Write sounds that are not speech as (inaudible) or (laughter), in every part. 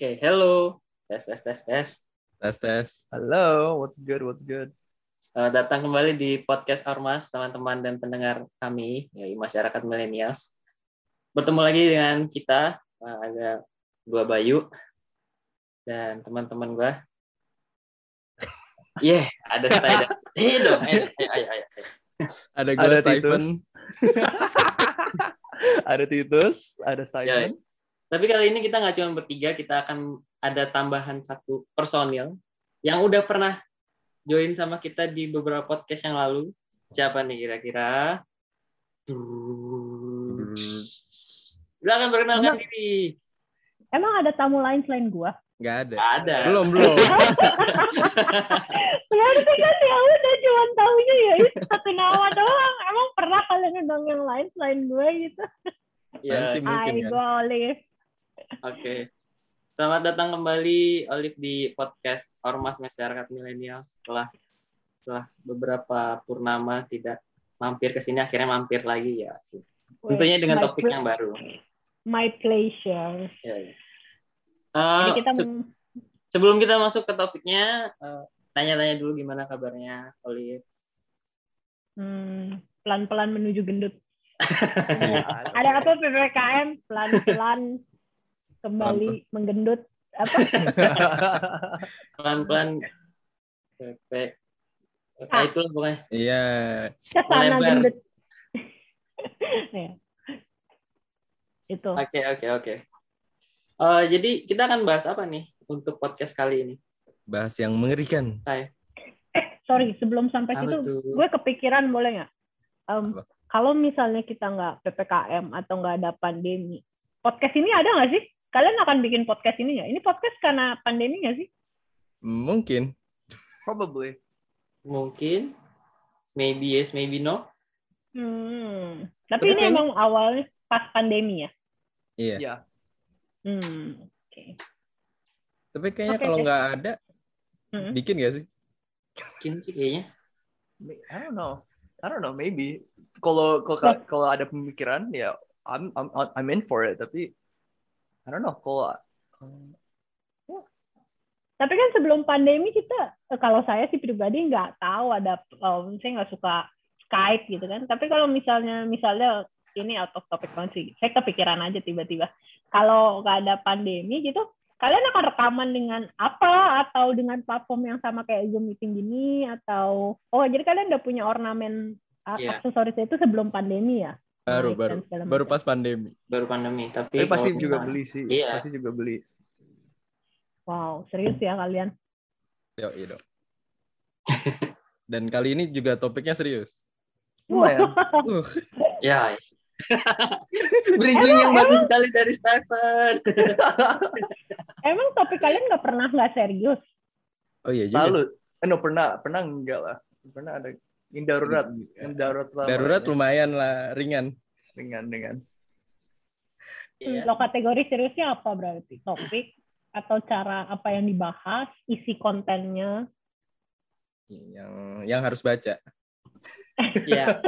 Oke, hello. Tes, tes, tes, tes. Tes tes. Halo, what's good, what's good? Selamat datang kembali di podcast Ormas, teman-teman dan pendengar kami, yaitu masyarakat milenials. Bertemu lagi dengan kita, uh, ada gua Bayu dan teman-teman gua. (laughs) Yeah, ada saya. (laughs) Eh dong, ayo, ayo, ayo. Ada gue (laughs) Ada. Titus. ada Titus, ada Simon. Tapi kali ini kita nggak cuma bertiga, kita akan ada tambahan satu personil yang udah pernah join sama kita di beberapa podcast yang lalu. Siapa nih kira-kira? Silakan perkenalkan Emang- diri. Emang ada tamu lain selain gua? Nggak ada. Nggak ada. Belum belum. (laughs) Berarti kan ya udah cuma tahunya ya itu satu nama doang. Emang pernah kalian undang yang lain selain gue gitu? Ya, Nanti mungkin Hai, kan. gue Olive. Oke. Selamat datang kembali Olive di podcast Ormas Masyarakat Milenial setelah setelah beberapa purnama tidak mampir ke sini akhirnya mampir lagi ya. Tentunya dengan My topik yang baru. My pleasure. Ya, ya. Jadi Eh, kita se- sebelum kita masuk ke topiknya, eh, tanya-tanya dulu gimana kabarnya Olive. hmm, pelan-pelan menuju gendut. (laughs) Ada apa PPKM? Pelan-pelan kembali menggendut. Apa? (laughs) Pelan-pelan PP. Ah. Kayak itulah pokoknya. Iya. Ke sana gendut. (laughs) ya. Itu. Oke, oke, oke. Eh, jadi kita akan bahas apa nih untuk podcast kali ini? Bahas yang mengerikan. Eh, sorry, sebelum sampai Apa situ, tuh? gue kepikiran boleh nggak? Em, Apa? kalau misalnya kita nggak ppkm atau nggak ada pandemi, podcast ini ada nggak sih? Kalian akan bikin podcast ini nggak? Ini podcast karena pandemi nggak sih? Mungkin. Probably. Mungkin, maybe yes, maybe no. Hmm. Tapi, Tapi ini kayaknya- emang awalnya pas pandemi ya. Iya. Ya. Hmm. Oke. Tapi kayaknya Oke, kalau nggak ada, Mm-mm. bikin nggak sih? Mungkin sih kayaknya. I don't know. I don't know, maybe. Kalau kalau kalau ada pemikiran, ya I'm I'm I'm in for it, tapi I don't know kalau um, Tapi kan sebelum pandemi kita, eh, kalau saya sih pribadi nggak tahu ada, em, saya nggak suka Skype gitu kan. Tapi kalau misalnya, misalnya ini out of topic banget sih, saya kepikiran aja tiba-tiba. Kalau nggak ada pandemi gitu, kalian akan rekaman dengan apa? Atau dengan platform yang sama kayak Zoom meeting gini? Atau, oh jadi kalian udah punya ornamen Iya. aksesoris itu sebelum pandemi ya? Baru baru baru pas pandemi. Baru pandemi, tapi, tapi pasti juga misalnya- beli sih. Iya. Pasti juga beli. Wow, serius ya kalian? Yo, iya dong. (laughs) Dan kali ini juga topiknya serius. Lumayan. Uh, (laughs) Ya. (laughs) Bridging yang bagus sekali dari Stephen. Emang topik kalian nggak pernah nggak serius? oh iya juga. Lalu, eh, no pernah pernah enggak lah. Pernah ada yang darurat, yang darurat lah. Darurat lumayan lah, ringan. dengan dengan Iya. Lo kategori seriusnya apa berarti? Topik atau cara apa yang dibahas, isi kontennya? Yang yang harus baca. Iya. (laughs)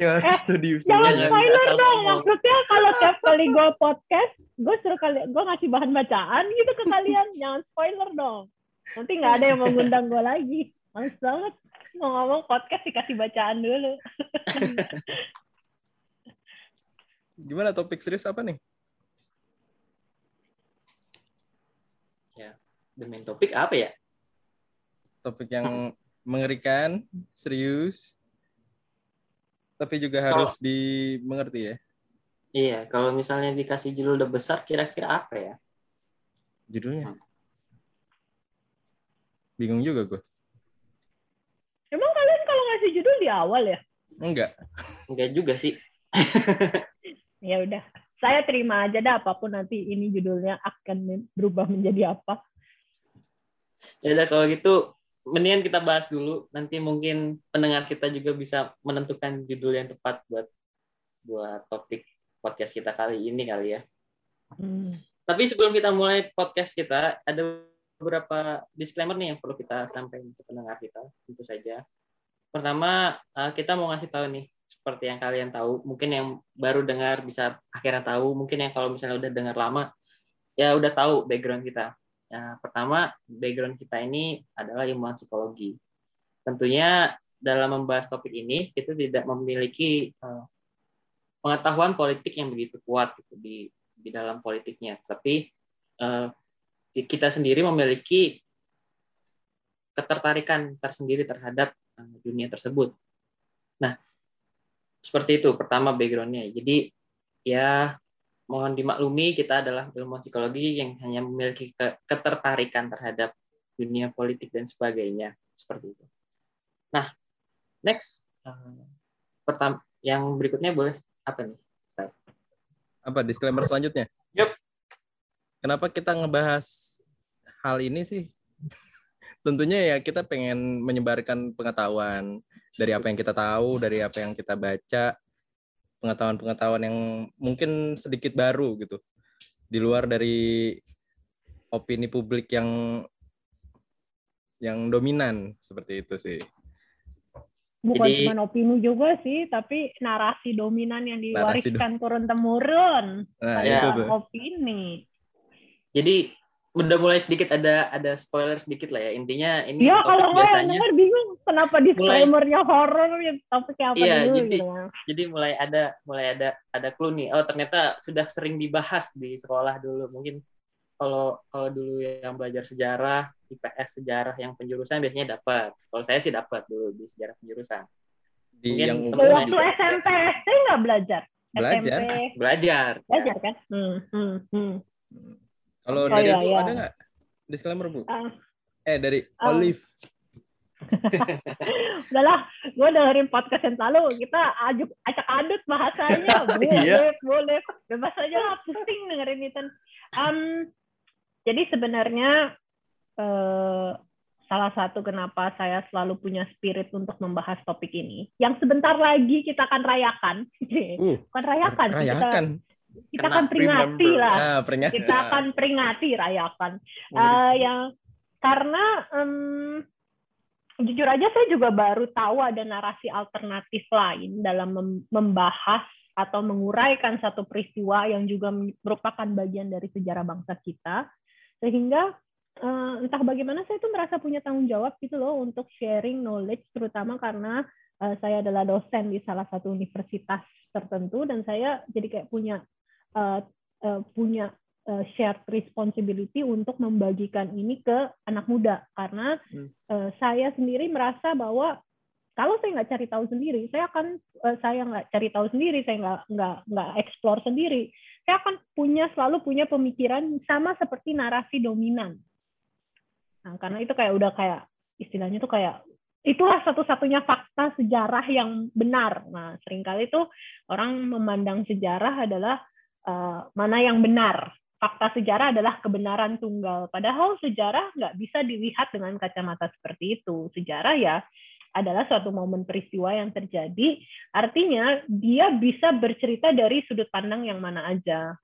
ya Eh, studio sih. Jangan spoiler dong. ngomong. Maksudnya kalau tiap kali gue podcast, gue suruh kali, gue ngasih bahan bacaan gitu ke kalian. Jangan spoiler dong. Nanti nggak ada yang mau ngundang gue lagi. Males banget. Mau ngomong podcast dikasih bacaan dulu. (laughs) Gimana topik serius apa nih? The main topik apa ya? Topik yang mengerikan, serius, tapi juga harus dimengerti ya. Iya, kalau misalnya dikasih judul udah besar, kira-kira apa ya? Judulnya. Bingung juga gue. Emang kalian kalau ngasih judul di awal ya? Enggak. Enggak juga sih. (laughs) Ya udah. Saya terima aja dah apa pun nanti ini judulnya akan berubah menjadi apa. Ya udah kalau gitu, mendingan kita bahas dulu. Nanti mungkin pendengar kita juga bisa menentukan judul yang tepat buat buat topik podcast kita kali ini kali ya. Hmm. Tapi sebelum kita mulai podcast kita, ada beberapa disclaimer nih yang perlu kita sampaikan ke pendengar kita, tentu saja. Pertama, eh, kita mau ngasih tahu nih, seperti yang kalian tahu, mungkin yang baru dengar bisa akhirnya tahu, mungkin yang kalau misalnya udah dengar lama, ya udah tahu background kita. Ya, pertama background kita ini adalah ilmuwan psikologi. Tentunya dalam membahas topik ini kita tidak memiliki uh, pengetahuan politik yang begitu kuat gitu, di di dalam politiknya, tapi uh, kita sendiri memiliki ketertarikan tersendiri terhadap dunia tersebut. Nah, seperti itu pertama backgroundnya. Jadi ya mohon dimaklumi kita adalah ilmu psikologi yang hanya memiliki ketertarikan terhadap dunia politik dan sebagainya seperti itu. Nah, next uh, pertama yang berikutnya boleh apa nih? Apa disclaimer selanjutnya? Yup. Kenapa kita ngebahas hal ini sih? Tentunya ya kita pengen menyebarkan pengetahuan dari apa yang kita tahu, dari apa yang kita baca, pengetahuan-pengetahuan yang mungkin sedikit baru gitu. Di luar dari opini publik yang yang dominan seperti itu sih bukan Jadi, cuma opini juga sih, tapi narasi dominan yang diwariskan turun temurun. Nah, itu tuh. opini. Jadi udah mulai sedikit ada ada spoiler sedikit lah ya. Intinya ini ya kalau biasanya denger bingung kenapa disclaimernya horor ya tapi kayak apa iya, dulu jadi, gitu jadi mulai ada mulai ada ada clue nih. Oh ternyata sudah sering dibahas di sekolah dulu. Mungkin kalau kalau dulu yang belajar sejarah IPS sejarah yang penjurusan biasanya dapat kalau saya sih dapat dulu di sejarah penjurusan. Di Mungkin yang waktu SMP SD nggak belajar. Belajar SMP. belajar? Belajar. Kan? Hmm, hmm, hmm. Kalau oh, dari iya, bu iya. ada nggak disclaimer bu? Uh, eh dari uh, Olive. (laughs) Udahlah gue dengerin podcast yang lalu. Kita ajuk acak adut bahasanya. (laughs) Boleh iya. boleh. Bebas aja lah pusing dengerin itu. Um, jadi sebenarnya eh, salah satu kenapa saya selalu punya spirit untuk membahas topik ini, yang sebentar lagi kita akan rayakan, (laughs) uh, bukan rayakan, rayakan. kita, kita akan peringati lah, nah, peringati. kita akan peringati rayakan, uh, yang karena um, jujur aja saya juga baru tahu ada narasi alternatif lain dalam membahas atau menguraikan satu peristiwa yang juga merupakan bagian dari sejarah bangsa kita. Sehingga uh, entah bagaimana saya tuh merasa punya tanggung jawab gitu loh untuk sharing knowledge terutama karena uh, saya adalah dosen di salah satu universitas tertentu dan saya jadi kayak punya uh, uh, punya uh, shared responsibility untuk membagikan ini ke anak muda karena hmm. uh, saya sendiri merasa bahwa kalau saya nggak cari tahu sendiri, saya akan uh, saya nggak cari tahu sendiri, saya nggak nggak nggak explore sendiri, saya akan punya selalu punya pemikiran sama seperti narasi dominan. Nah, karena itu kayak udah kayak istilahnya tuh kayak itulah satu-satunya fakta sejarah yang benar. Nah, sering kali itu orang memandang sejarah adalah uh, mana yang benar. Fakta sejarah adalah kebenaran tunggal. Padahal sejarah nggak bisa dilihat dengan kacamata seperti itu. Sejarah ya adalah suatu momen peristiwa yang terjadi. Artinya dia bisa bercerita dari sudut pandang yang mana aja.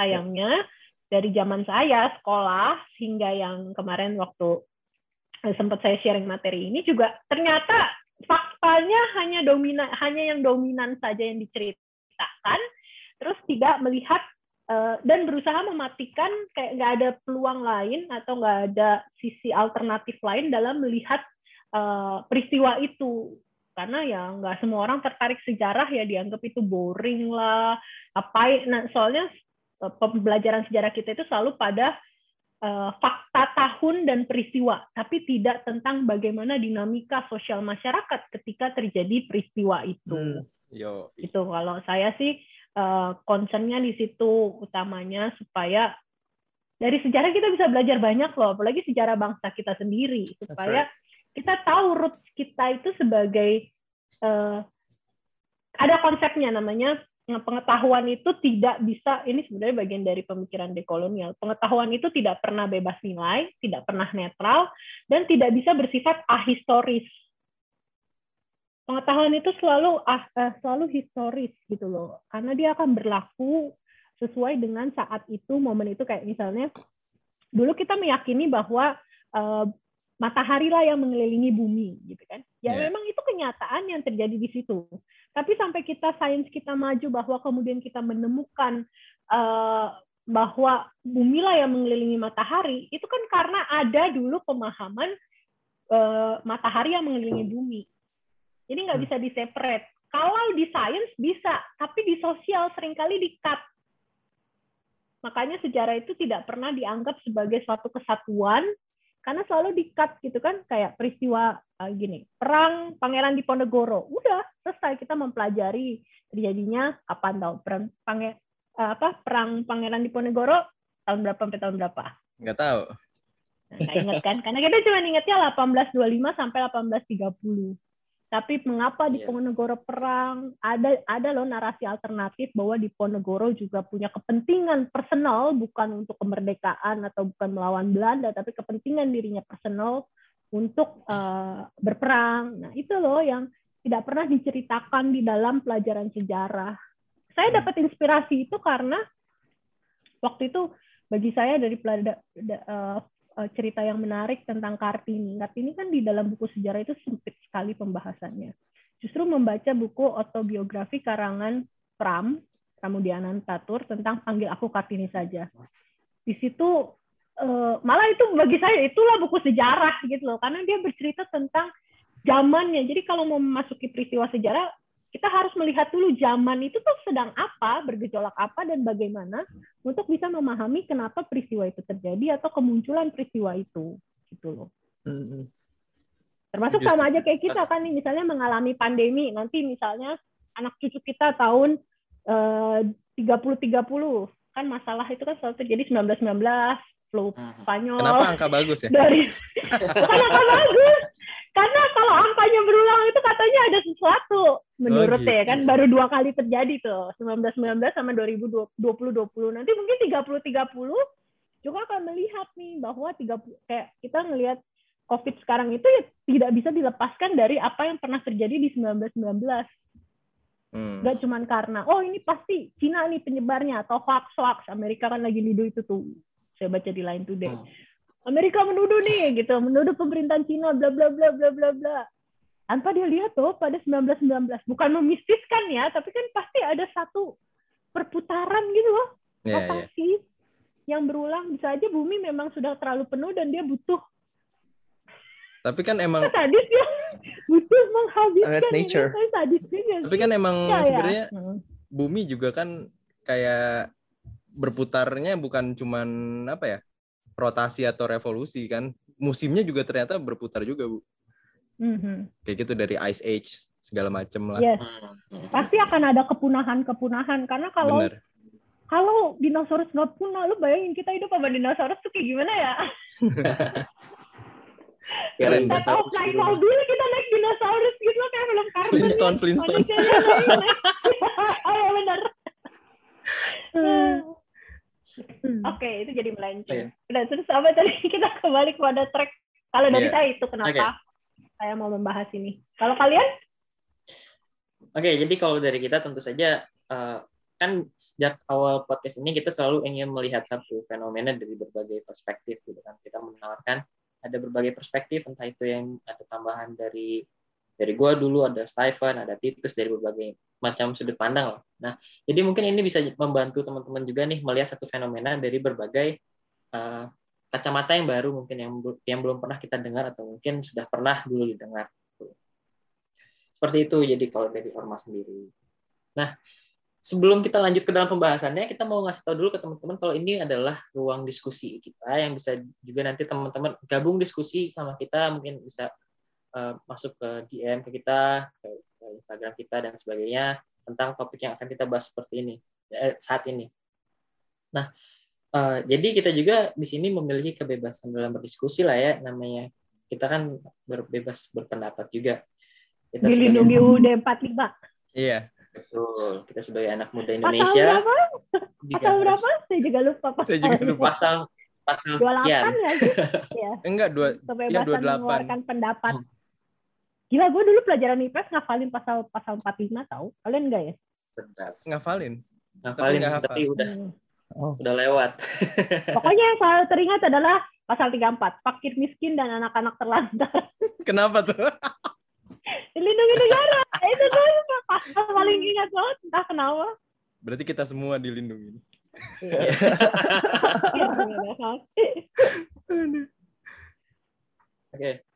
Sayangnya dari zaman saya sekolah hingga yang kemarin waktu eh, sempat saya sharing materi ini juga ternyata faktanya hanya dominan hanya yang dominan saja yang diceritakan terus tidak melihat uh, dan berusaha mematikan kayak nggak ada peluang lain atau nggak ada sisi alternatif lain dalam melihat uh, peristiwa itu karena ya nggak semua orang tertarik sejarah ya dianggap itu boring lah apa nah soalnya uh, pembelajaran sejarah kita itu selalu pada uh, fakta tahun dan peristiwa tapi tidak tentang bagaimana dinamika sosial masyarakat ketika terjadi peristiwa itu hmm. Yo. itu kalau saya sih uh, concernnya di situ utamanya supaya dari sejarah kita bisa belajar banyak loh apalagi sejarah bangsa kita sendiri supaya right kita tahu root kita itu sebagai uh, ada konsepnya namanya eh, pengetahuan itu tidak bisa ini sebenarnya bagian dari pemikiran dekolonial. Pengetahuan itu tidak pernah bebas nilai, tidak pernah netral dan tidak bisa bersifat ahistoris. Pengetahuan itu selalu uh, selalu historis gitu loh. Karena dia akan berlaku sesuai dengan saat itu, momen itu kayak misalnya dulu kita meyakini bahwa uh, matahari lah yang mengelilingi bumi gitu kan ya yeah. memang itu kenyataan yang terjadi di situ tapi sampai kita sains kita maju bahwa kemudian kita menemukan uh, bahwa bumi lah yang mengelilingi matahari itu kan karena ada dulu pemahaman eh, matahari yang mengelilingi bumi. Jadi nggak Hmm. bisa di separate. Kalau di sains bisa, tapi di sosial sering kali di cut. Makanya sejarah itu tidak pernah dianggap sebagai suatu kesatuan karena selalu di cut gitu kan kayak peristiwa eh, gini perang Pangeran Diponegoro udah selesai kita mempelajari terjadinya kapan tahu perang pange, eh, apa perang Pangeran Diponegoro tahun berapa sampai tahun berapa Nggak tahu. Nah, nggak inget kan? Karena kita cuma ingetnya 1825 sampai 1830. Tapi mengapa Iya. Diponegoro perang? Ada ada loh narasi alternatif bahwa Diponegoro juga punya kepentingan personal bukan untuk kemerdekaan atau bukan melawan Belanda, tapi kepentingan dirinya personal untuk eh, berperang. Nah, itu loh yang tidak pernah diceritakan di dalam pelajaran sejarah. Saya Hmm. dapat inspirasi itu karena waktu itu bagi saya dari eh, cerita yang menarik tentang Kartini. Kartini kan di dalam buku sejarah itu sempit sekali pembahasannya. Justru membaca buku autobiografi karangan Pram, Pramudianan Tatur tentang Panggil Aku Kartini Saja. Di situ eh, malah itu bagi saya itulah buku sejarah gitu loh, karena dia bercerita tentang zamannya. Jadi kalau mau memasuki peristiwa sejarah, kita harus melihat dulu zaman itu tuh sedang apa, bergejolak apa dan bagaimana untuk bisa memahami kenapa peristiwa itu terjadi atau kemunculan peristiwa itu gitu loh. Termasuk sama aja kayak kita kan nih misalnya mengalami pandemi, nanti misalnya anak cucu kita tahun eh, 30-30 kan masalah itu kan selalu terjadi 1919 flu. Spanyol Kenapa angka bagus ya? dari (laughs) bukan angka bagus karena kalau angkanya berulang itu katanya ada sesuatu menurut gitu. saya kan baru dua kali terjadi tuh 1919 sama 2020 2020 nanti mungkin 30 30 juga akan melihat nih bahwa 30 kayak kita ngelihat COVID sekarang itu ya tidak bisa dilepaskan dari apa yang pernah terjadi di 1919 Hmm. Gak cuman karena oh ini pasti Cina nih penyebarnya atau hoax hoax Amerika kan lagi nuduh itu tuh saya baca di Line Today Hmm. Amerika menuduh nih gitu menuduh pemerintahan Cina bla bla bla bla bla bla tanpa dia lihat tuh pada 1919 bukan memistiskan ya tapi kan pasti ada satu perputaran gitu loh Iya, iya. rotasi yang berulang bisa aja bumi memang sudah terlalu penuh dan dia butuh Tapi kan emang sadis (laughs) ya butuh menghabiskan That's ini. nature. Saya sadis juga tapi kan emang Ya, ya. sebenarnya Hmm. bumi juga kan kayak berputarnya bukan cuman apa ya? Rotasi atau revolusi kan. Musimnya juga ternyata berputar juga, Bu. Mhm. Kayak gitu dari ice age segala macem lah. Yes. Hmm. Hmm. pasti akan ada kepunahan-kepunahan karena kalau Bener. kalau dinosaurus nggak punah lu bayangin kita hidup sama dinosaurus tuh kayak gimana ya (laughs) Keren, Kita tahu naik rumah. mobil kita naik dinosaurus gitu kayak film kartun Flintstone, ya. Flintstone. (laughs) Oh ya benar (laughs) oke itu jadi melenceng. Iya. udah terus apa tadi? (laughs) Kita kembali kepada track. Kalau dari Iya. saya itu kenapa saya mau membahas ini? Kalau kalian? Oke, jadi kalau dari kita tentu saja eh, kan sejak awal podcast ini kita selalu ingin melihat satu fenomena dari berbagai perspektif gitu kan. Kita menawarkan ada berbagai perspektif entah itu yang ada tambahan dari dari gua dulu ada Stephen, ada Titus dari berbagai macam sudut pandang lah. Nah, jadi mungkin ini bisa membantu teman-teman juga nih melihat satu fenomena dari berbagai eh, kacamata yang baru mungkin yang yang belum pernah kita dengar atau mungkin sudah pernah dulu didengar. Seperti itu jadi kalau dari Ormas sendiri. Nah, sebelum kita lanjut ke dalam pembahasannya, kita mau ngasih tahu dulu ke teman-teman kalau ini adalah ruang diskusi kita yang bisa juga nanti teman-teman gabung diskusi sama kita, mungkin bisa eh, masuk ke DM ke kita, ke Instagram kita dan sebagainya tentang topik yang akan kita bahas seperti ini eh, saat ini. Nah, eh, jadi kita juga di sini memiliki kebebasan dalam berdiskusi lah ya, namanya kita kan berbebas berpendapat juga. Kita dilindungi UUD 45 Iya, Betul. Kita sebagai anak muda pasal Indonesia berapa juga pasal harus berapa saya juga lupa Saya juga lupa. pasal pasal 28 sekian. ya sih (laughs) ya enggak dua kebebasan Iya, 28. mengeluarkan pendapat. Hmm. Gila, gue dulu pelajaran IPS ngafalin pasal pasal 45 tahu. Kalian enggak ya? Sedap. ngafalin. Ngafalin hafal. tapi udah Hmm. Oh. udah lewat. (laughs) Pokoknya yang selalu teringat adalah pasal 34, fakir miskin dan anak-anak terlantar. (laughs) Kenapa tuh? (laughs) Dilindungi negara. Itu tuh pasal paling ingat banget, entah kenapa. Berarti kita semua dilindungi. Iya. Oke.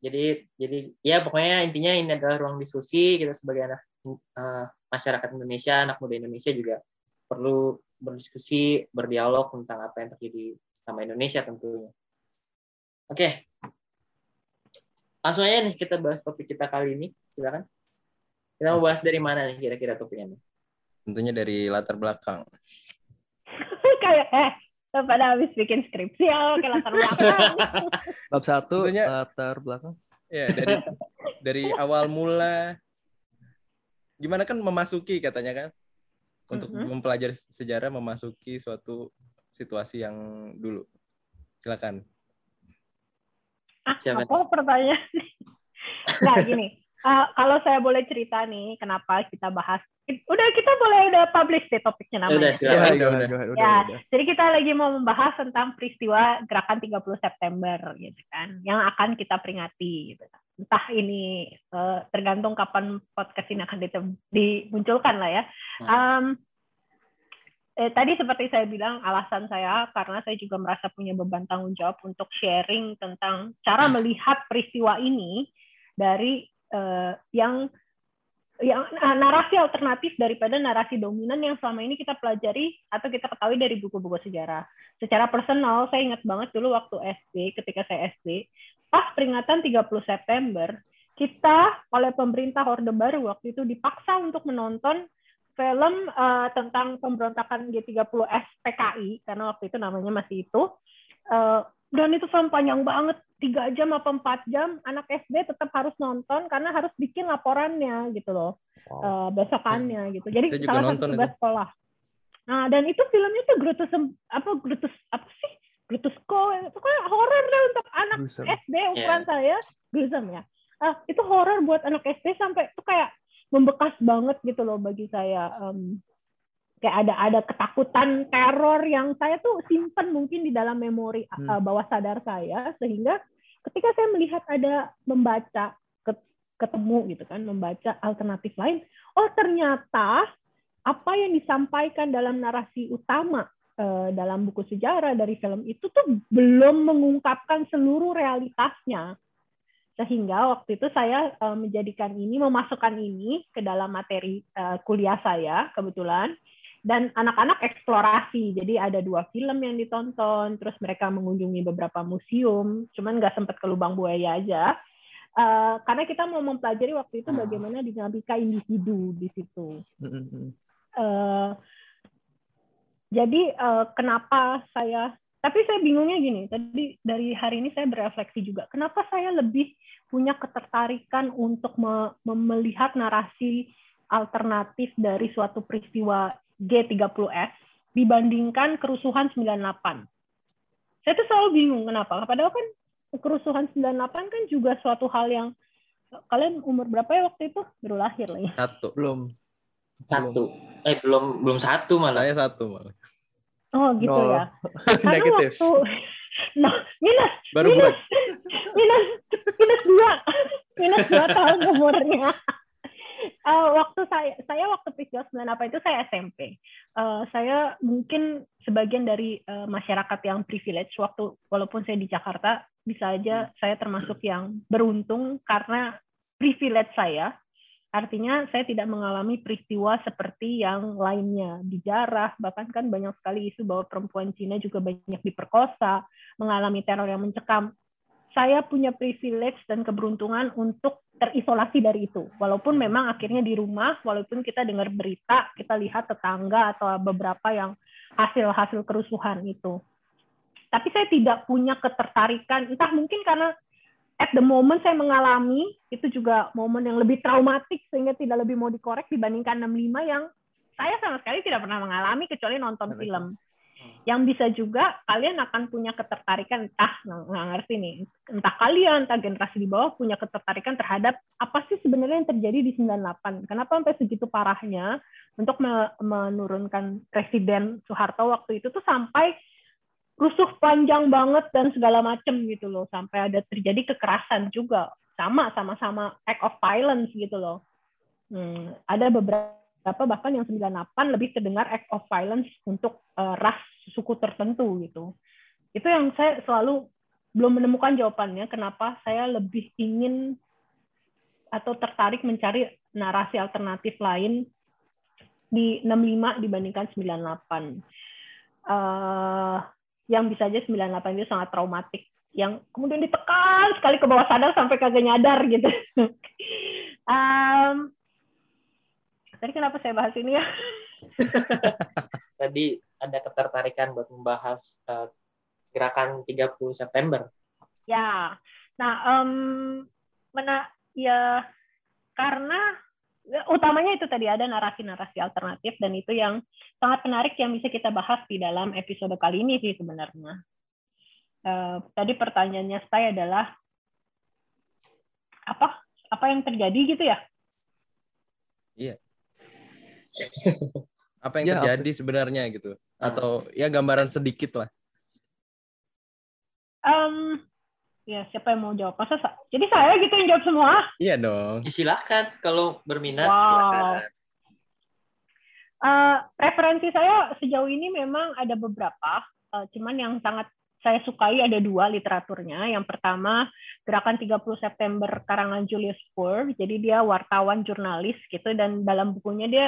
Jadi jadi ya pokoknya intinya ini adalah ruang diskusi kita sebagai anak eh, masyarakat Indonesia, anak muda Indonesia juga perlu berdiskusi, berdialog tentang apa yang terjadi sama Indonesia tentunya. Oke. Langsung aja nih kita bahas topik kita kali ini. Silakan. Kita mau bahas dari mana nih kira-kira topiknya? nih? Tentunya dari latar belakang. (laughs) kayak eh pada habis bikin skripsi ya kayak latar belakang. (laughs) Bab satu Tentunya- latar belakang. Ya, dari dari awal mula gimana kan memasuki katanya kan untuk Mhm. mempelajari sejarah memasuki suatu situasi yang dulu. Silakan. Ah, Siapa apa pertanyaan? (laughs) Nggak gini. eh, kalau saya boleh cerita nih, kenapa kita bahas? Udah kita boleh udah publish deh topiknya Ya udah namanya. udah, go udah. ahead, go ahead, udah, Ya. udah. Jadi kita lagi mau membahas tentang peristiwa gerakan 30 September gitu kan, yang akan kita peringati gitu. Entah ini eh, tergantung kapan podcast ini akan dimunculkan lah ya. Em, eh, tadi seperti saya bilang alasan saya karena saya juga merasa punya beban tanggung jawab untuk sharing tentang cara melihat peristiwa ini dari eh, yang yang nah, narasi alternatif daripada narasi dominan yang selama ini kita pelajari atau kita ketahui dari buku-buku sejarah. Secara personal, saya ingat banget dulu waktu SD, ketika saya SD, pas peringatan 30 September, kita oleh pemerintah Orde Baru waktu itu dipaksa untuk menonton film eh, tentang pemberontakan G30S PKI, karena waktu itu namanya masih itu. Eh, dan itu film panjang banget, tiga jam apa empat jam, anak SD tetap harus nonton karena harus bikin laporannya gitu loh eh, besokannya gitu. Jadi Saya salah satu nonton tugas sekolah. Nah, dan itu filmnya tuh Grutus apa Grutus apa sih? Grutus Ko, pokoknya horor deh untuk anak Gruesome. SD ukuran saya, gruesome ya. Ah, itu horor buat anak SD sampai itu kayak membekas banget gitu loh bagi saya. Em, kayak ada ada ketakutan teror yang saya tuh simpen mungkin di dalam memori Hmm. uh, bawah sadar saya sehingga ketika saya melihat ada membaca ke- ketemu gitu kan membaca alternatif lain oh ternyata apa yang disampaikan dalam narasi utama eh, dalam buku sejarah dari film itu tuh belum mengungkapkan seluruh realitasnya sehingga waktu itu saya eh, menjadikan ini memasukkan ini ke dalam materi eh, kuliah saya kebetulan dan anak-anak eksplorasi. Jadi ada dua film yang ditonton terus mereka mengunjungi beberapa museum. Cuman nggak sempat ke lubang buaya aja. Eh, karena kita mau mempelajari waktu itu Hmm. bagaimana dinamika individu di situ. Eh, jadi eh, kenapa saya tapi saya bingungnya gini. Tadi dari hari ini saya berefleksi juga. Kenapa saya lebih punya ketertarikan untuk me- melihat narasi alternatif dari suatu peristiwa G30S dibandingkan kerusuhan 98 saya tuh selalu bingung kenapa padahal kan kerusuhan 98 kan juga suatu hal yang kalian umur berapa ya waktu itu baru lahir lah ya Satu. Belum. Satu. Eh belum belum satu malah. Saya satu malah. oh gitu No. ya (laughs) karena Negatif. waktu (laughs) nah minus Baru minus buat. (laughs) minus minus dua minus dua tahun umurnya Eh, waktu saya saya waktu peristiwa 98 itu saya SMP Eh, saya mungkin sebagian dari eh, masyarakat yang privilege waktu walaupun saya di Jakarta bisa aja saya termasuk yang beruntung karena privilege saya. Artinya saya tidak mengalami peristiwa seperti yang lainnya, dijarah, bahkan kan banyak sekali isu bahwa perempuan Cina juga banyak diperkosa, mengalami teror yang mencekam. Saya punya privilege dan keberuntungan untuk terisolasi dari itu. Walaupun memang akhirnya di rumah, walaupun kita dengar berita, kita lihat tetangga atau beberapa yang hasil-hasil kerusuhan itu. Tapi saya tidak punya ketertarikan, entah mungkin karena at the moment saya mengalami itu juga momen yang lebih traumatik sehingga tidak lebih mau dikorek dibandingkan 65 yang saya sama sekali tidak pernah mengalami kecuali nonton film. sense. Yang bisa juga kalian akan punya ketertarikan entah nggak ngerti nih entah kalian entah generasi di bawah punya ketertarikan terhadap apa sih sebenarnya yang terjadi di 98 kenapa sampai segitu parahnya untuk me- menurunkan Presiden Soeharto waktu itu tuh sampai rusuh panjang banget dan segala macem gitu loh. Sampai ada terjadi kekerasan juga. Sama sama sama act of violence gitu loh. Hmm, ada beberapa beberapa bahkan yang 98 lebih terdengar act of violence untuk uh, ras suku tertentu gitu. Itu yang saya selalu belum menemukan jawabannya kenapa saya lebih ingin atau tertarik mencari narasi alternatif lain di 65 dibandingkan 98. Uh, yang bisa aja 98 itu sangat traumatik yang kemudian ditekan sekali ke bawah sadar sampai kagak nyadar gitu. (laughs) um, tadi kenapa saya bahas ini ya? (laughs) tadi ada ketertarikan buat membahas uh, gerakan 30 September. Ya, nah um, mana ya karena ya, utamanya itu tadi ada narasi-narasi alternatif dan itu yang sangat menarik yang bisa kita bahas di dalam episode kali ini sih sebenarnya. Uh, tadi pertanyaannya saya adalah apa apa yang terjadi gitu ya? Iya. (laughs) apa yang ya, terjadi apa? sebenarnya gitu? Atau ya gambaran sedikit lah. Um, ya siapa yang mau jawab? Masa jadi saya gitu yang jawab semua? Iya dong. Ya, silahkan kalau berminat wow. silakan. Uh, referensi saya sejauh ini memang ada beberapa, uh, cuman yang sangat saya sukai ada dua literaturnya. Yang pertama Gerakan 30 September karangan Julius Poor. Jadi dia wartawan jurnalis gitu dan dalam bukunya dia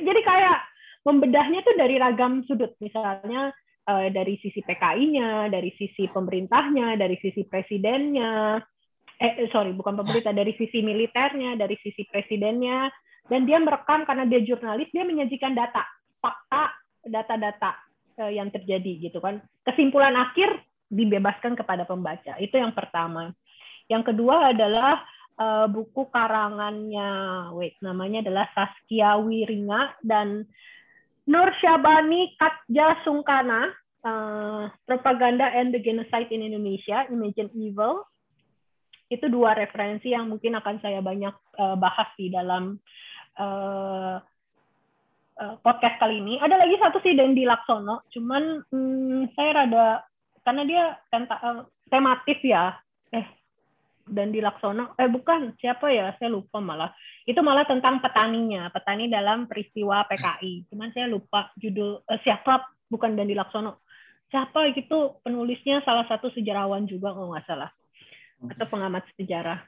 jadi kayak membedahnya tuh dari ragam sudut. Misalnya eh, dari sisi PKI-nya, dari sisi pemerintahnya, dari sisi presidennya. Eh sorry, bukan pemerintah, dari sisi militernya, dari sisi presidennya. Dan dia merekam karena dia jurnalis, dia menyajikan data, fakta, data-data Eh, yang terjadi gitu kan. Kesimpulan akhir dibebaskan kepada pembaca. Itu yang pertama. Yang kedua adalah uh, buku karangannya, wait, namanya adalah Saskia Wiringa dan Nur Syabani Katja Sungkana, uh, Propaganda and the Genocide in Indonesia, Imagine Evil. Itu dua referensi yang mungkin akan saya banyak uh, bahas di dalam uh, Eh, podcast kali ini. Ada lagi satu sih Dendi Laksono, cuman hmm, saya rada karena dia tenta, uh, tematif ya. Eh Dendi Laksono, eh bukan siapa ya? Saya lupa malah. Itu malah tentang petaninya, petani dalam peristiwa PKI. Cuman saya lupa judul uh, siapa bukan Dendi Laksono. Siapa gitu penulisnya salah satu sejarawan juga kalau nggak salah atau pengamat sejarah.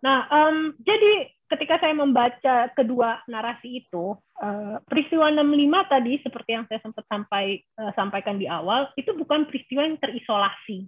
Nah, um, jadi ketika saya membaca kedua narasi itu, uh, peristiwa 65 tadi seperti yang saya sempat sampai uh, sampaikan di awal, itu bukan peristiwa yang terisolasi.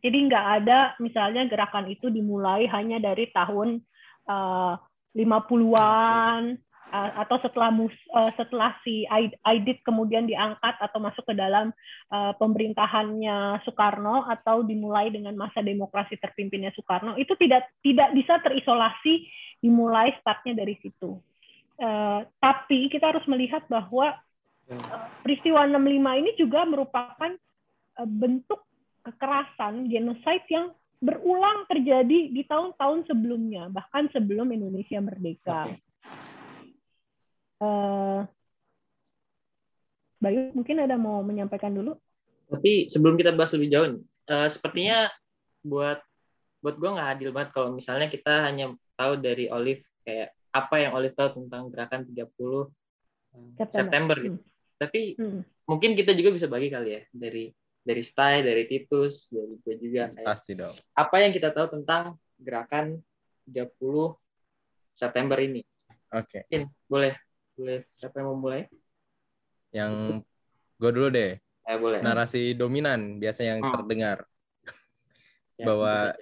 Jadi nggak ada misalnya gerakan itu dimulai hanya dari tahun uh, 50-an uh, atau setelah mus, uh, setelah si Aidit kemudian diangkat atau masuk ke dalam uh, pemerintahannya Soekarno atau dimulai dengan masa demokrasi terpimpinnya Soekarno itu tidak tidak bisa terisolasi dimulai startnya dari situ. Uh, tapi kita harus melihat bahwa uh, peristiwa 65 ini juga merupakan uh, bentuk kekerasan genosida yang berulang terjadi di tahun-tahun sebelumnya, bahkan sebelum Indonesia merdeka. Uh, Bayu, mungkin ada mau menyampaikan dulu? Tapi sebelum kita bahas lebih jauh, uh, sepertinya buat buat gue nggak adil banget kalau misalnya kita hanya tahu dari Olive kayak apa yang Olive tahu tentang gerakan 30 September, September gitu. Hmm. Tapi hmm. mungkin kita juga bisa bagi kali ya dari dari Stay, dari Titus, dari gue juga kayak Pasti dong. Apa yang kita tahu tentang gerakan 30 September ini? Oke. Okay. boleh. Boleh siapa yang mau mulai? Yang gue dulu deh. Eh, boleh. Narasi dominan biasa yang hmm. terdengar. (laughs) Ya, bahwa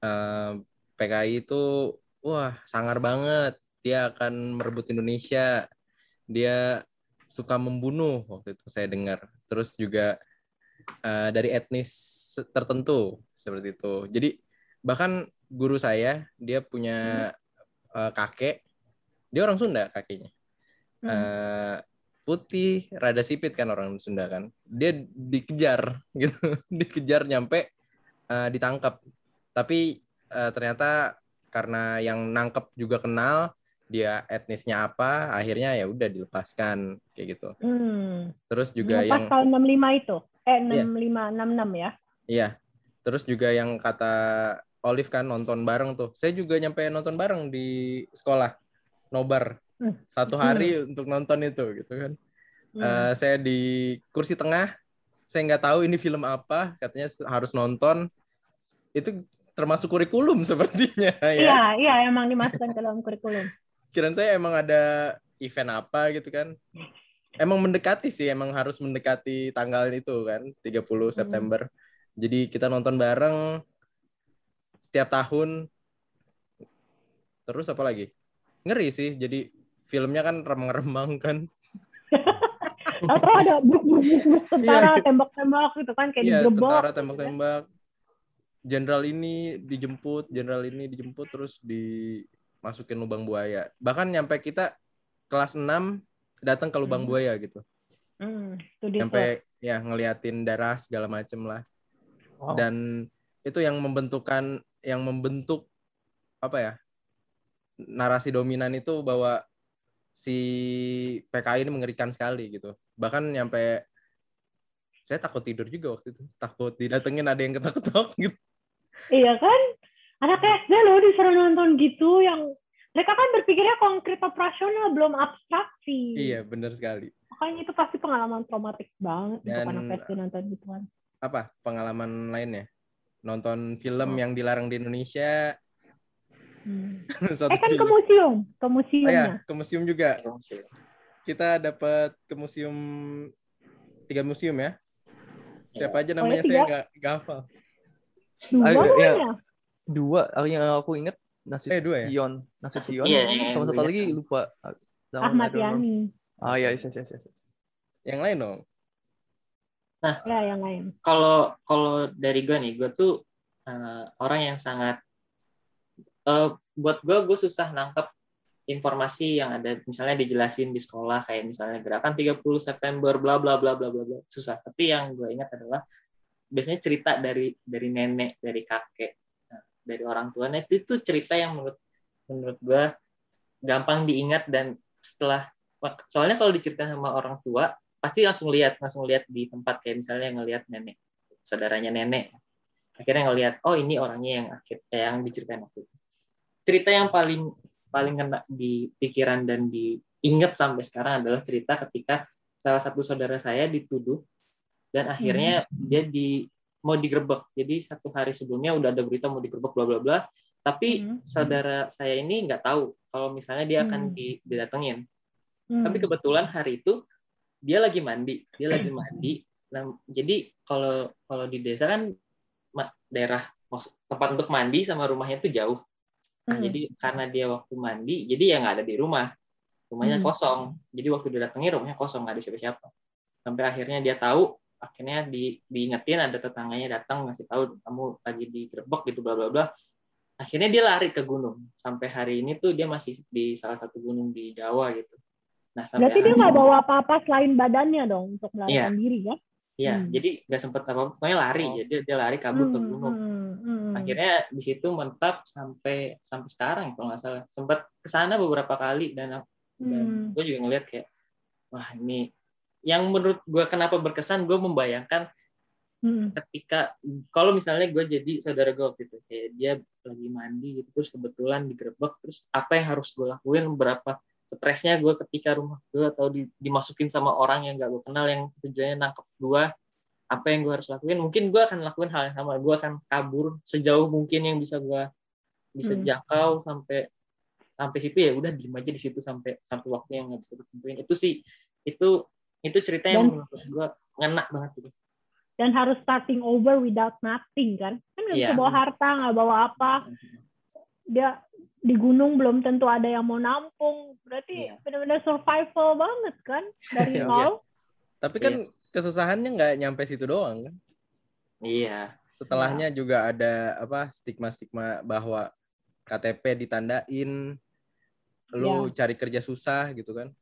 uh, PKI itu wah sangar banget dia akan merebut Indonesia dia suka membunuh waktu itu saya dengar terus juga uh, dari etnis tertentu seperti itu. Jadi bahkan guru saya dia punya uh, kakek. Dia orang Sunda kakeknya hmm. uh, putih rada sipit kan orang Sunda kan. Dia dikejar (laughs) gitu. Dikejar nyampe uh, ditangkap. Tapi uh, ternyata karena yang nangkep juga kenal dia etnisnya apa akhirnya ya udah dilepaskan kayak gitu. Hmm. terus juga Dilepas yang tahun 65 itu eh 65 iya. 66 ya iya terus juga yang kata Olive kan nonton bareng tuh saya juga nyampe nonton bareng di sekolah nobar Hmm. satu hari untuk nonton itu gitu kan. Hmm. Eh, saya di kursi tengah, saya nggak tahu ini film apa, katanya harus nonton. Itu termasuk kurikulum (laughs) sepertinya ya. Iya, iya emang dimasukkan ke dalam kurikulum. Kirain saya emang ada event apa gitu kan. Emang mendekati sih, emang harus mendekati tanggal itu kan, 30 September. Jadi kita nonton bareng setiap tahun. Terus apa lagi? Ngeri sih, jadi filmnya kan remang-remang kan. (laughs) Atau ada bruk tentara Iya. tembak-tembak gitu kan kayak Iya, digerebek. tentara tembak-tembak. Jenderal ini dijemput, jenderal ini dijemput terus dimasukin lubang buaya. Bahkan nyampe kita kelas 6 datang ke lubang Hmm. buaya gitu. Hmm. Nyampe ya ngeliatin darah segala macem lah. Wow. Dan itu yang membentukkan yang membentuk apa ya? narasi dominan itu bahwa si PKI ini mengerikan sekali gitu. Bahkan nyampe saya takut tidur juga waktu itu. Takut didatengin ada yang ketok-ketok gitu. Iya kan? Anak SD loh disuruh nonton gitu yang mereka kan berpikirnya konkret operasional belum abstraksi. Iya, benar sekali. Makanya itu pasti pengalaman traumatik banget untuk Dan- anak SD nonton gituan. Apa pengalaman lainnya? Nonton film Oh. yang dilarang di Indonesia. Hmm. (laughs) Eh kan ke film. museum, ke Oh museumnya. ya, ke museum juga. Fungsi. Kita dapat ke museum tiga museum ya. Siapa aja Oh, ya, namanya saya nggak hafal. Dua Ayo, ya. Dua yang aku inget Eh dua ya. Nasution, Nasution, Iya, yang sama satu gue lagi lupa. Ah, Zaman Ahmad. Yani. Ah ya, yes, yes, yes, yes. Yang lain dong. Ya yang lain. kalau kalau dari gue nih gue tuh eh, orang yang sangat eh, buat gue gue susah nangkep informasi yang ada misalnya dijelasin di sekolah kayak misalnya gerakan 30 September bla bla bla bla bla bla susah tapi yang gue ingat adalah biasanya cerita dari dari nenek dari kakek nah, dari orang tuanya itu tuh cerita yang menurut menurut gue gampang diingat dan setelah soalnya kalau diceritain sama orang tua pasti langsung lihat langsung lihat di tempat kayak misalnya ngelihat nenek saudaranya nenek. Akhirnya ngelihat oh ini orangnya yang akhir eh, yang diceritain waktu itu. Cerita yang paling paling kena di pikiran dan diingat sampai sekarang adalah cerita ketika salah satu saudara saya dituduh dan akhirnya dia di mau digerebek jadi satu hari sebelumnya udah ada berita mau digerebek bla bla bla tapi Hmm. saudara saya ini nggak tahu kalau misalnya dia akan Hmm. di- didatengin Hmm. tapi kebetulan hari itu dia lagi mandi dia lagi mandi nah jadi kalau kalau di desa kan daerah tempat untuk mandi sama rumahnya itu jauh nah Hmm. jadi karena dia waktu mandi jadi ya nggak ada di rumah rumahnya Hmm. kosong jadi waktu didatangi rumahnya kosong nggak ada siapa-siapa sampai akhirnya dia tahu akhirnya di, diingetin ada tetangganya datang ngasih tahu kamu lagi digerebek gitu bla bla bla akhirnya dia lari ke gunung sampai hari ini tuh dia masih di salah satu gunung di Jawa gitu nah sampai Berarti dia nggak bawa apa-apa selain badannya dong untuk melarikan Iya. diri kan? Iya, Hmm. jadi nggak sempet apa pokoknya lari Oh. ya dia, lari kabur ke Hmm, gunung. hmm, hmm. Akhirnya di situ mentap sampai sampai sekarang kalau nggak salah. Sempat ke sana beberapa kali dan dan Hmm. gue juga ngeliat kayak wah ini yang menurut gue kenapa berkesan gue membayangkan Hmm. ketika kalau misalnya gue jadi saudara gue waktu itu kayak dia lagi mandi gitu terus kebetulan digerebek terus apa yang harus gue lakuin berapa stresnya gue ketika rumah gue atau di- dimasukin sama orang yang gak gue kenal yang tujuannya nangkep gue apa yang gue harus lakuin mungkin gue akan lakuin hal yang sama gue akan kabur sejauh mungkin yang bisa gue bisa Hmm. jangkau sampai sampai situ ya udah diem aja di situ sampai sampai waktu yang nggak bisa ditentuin itu sih itu itu cerita yang menurut gue ngena banget gitu Dan harus starting over without nothing kan? Kan nggak bisa Iya. bawa harta, nggak bawa apa. Dia di gunung belum tentu ada yang mau nampung. Berarti Iya. benar-benar survival banget kan dari (laughs) Iya. nol. Tapi kan kesusahannya nggak nyampe situ doang kan. iya Setelahnya juga ada apa stigma-stigma bahwa KTP ditandain, lu cari kerja susah gitu kan.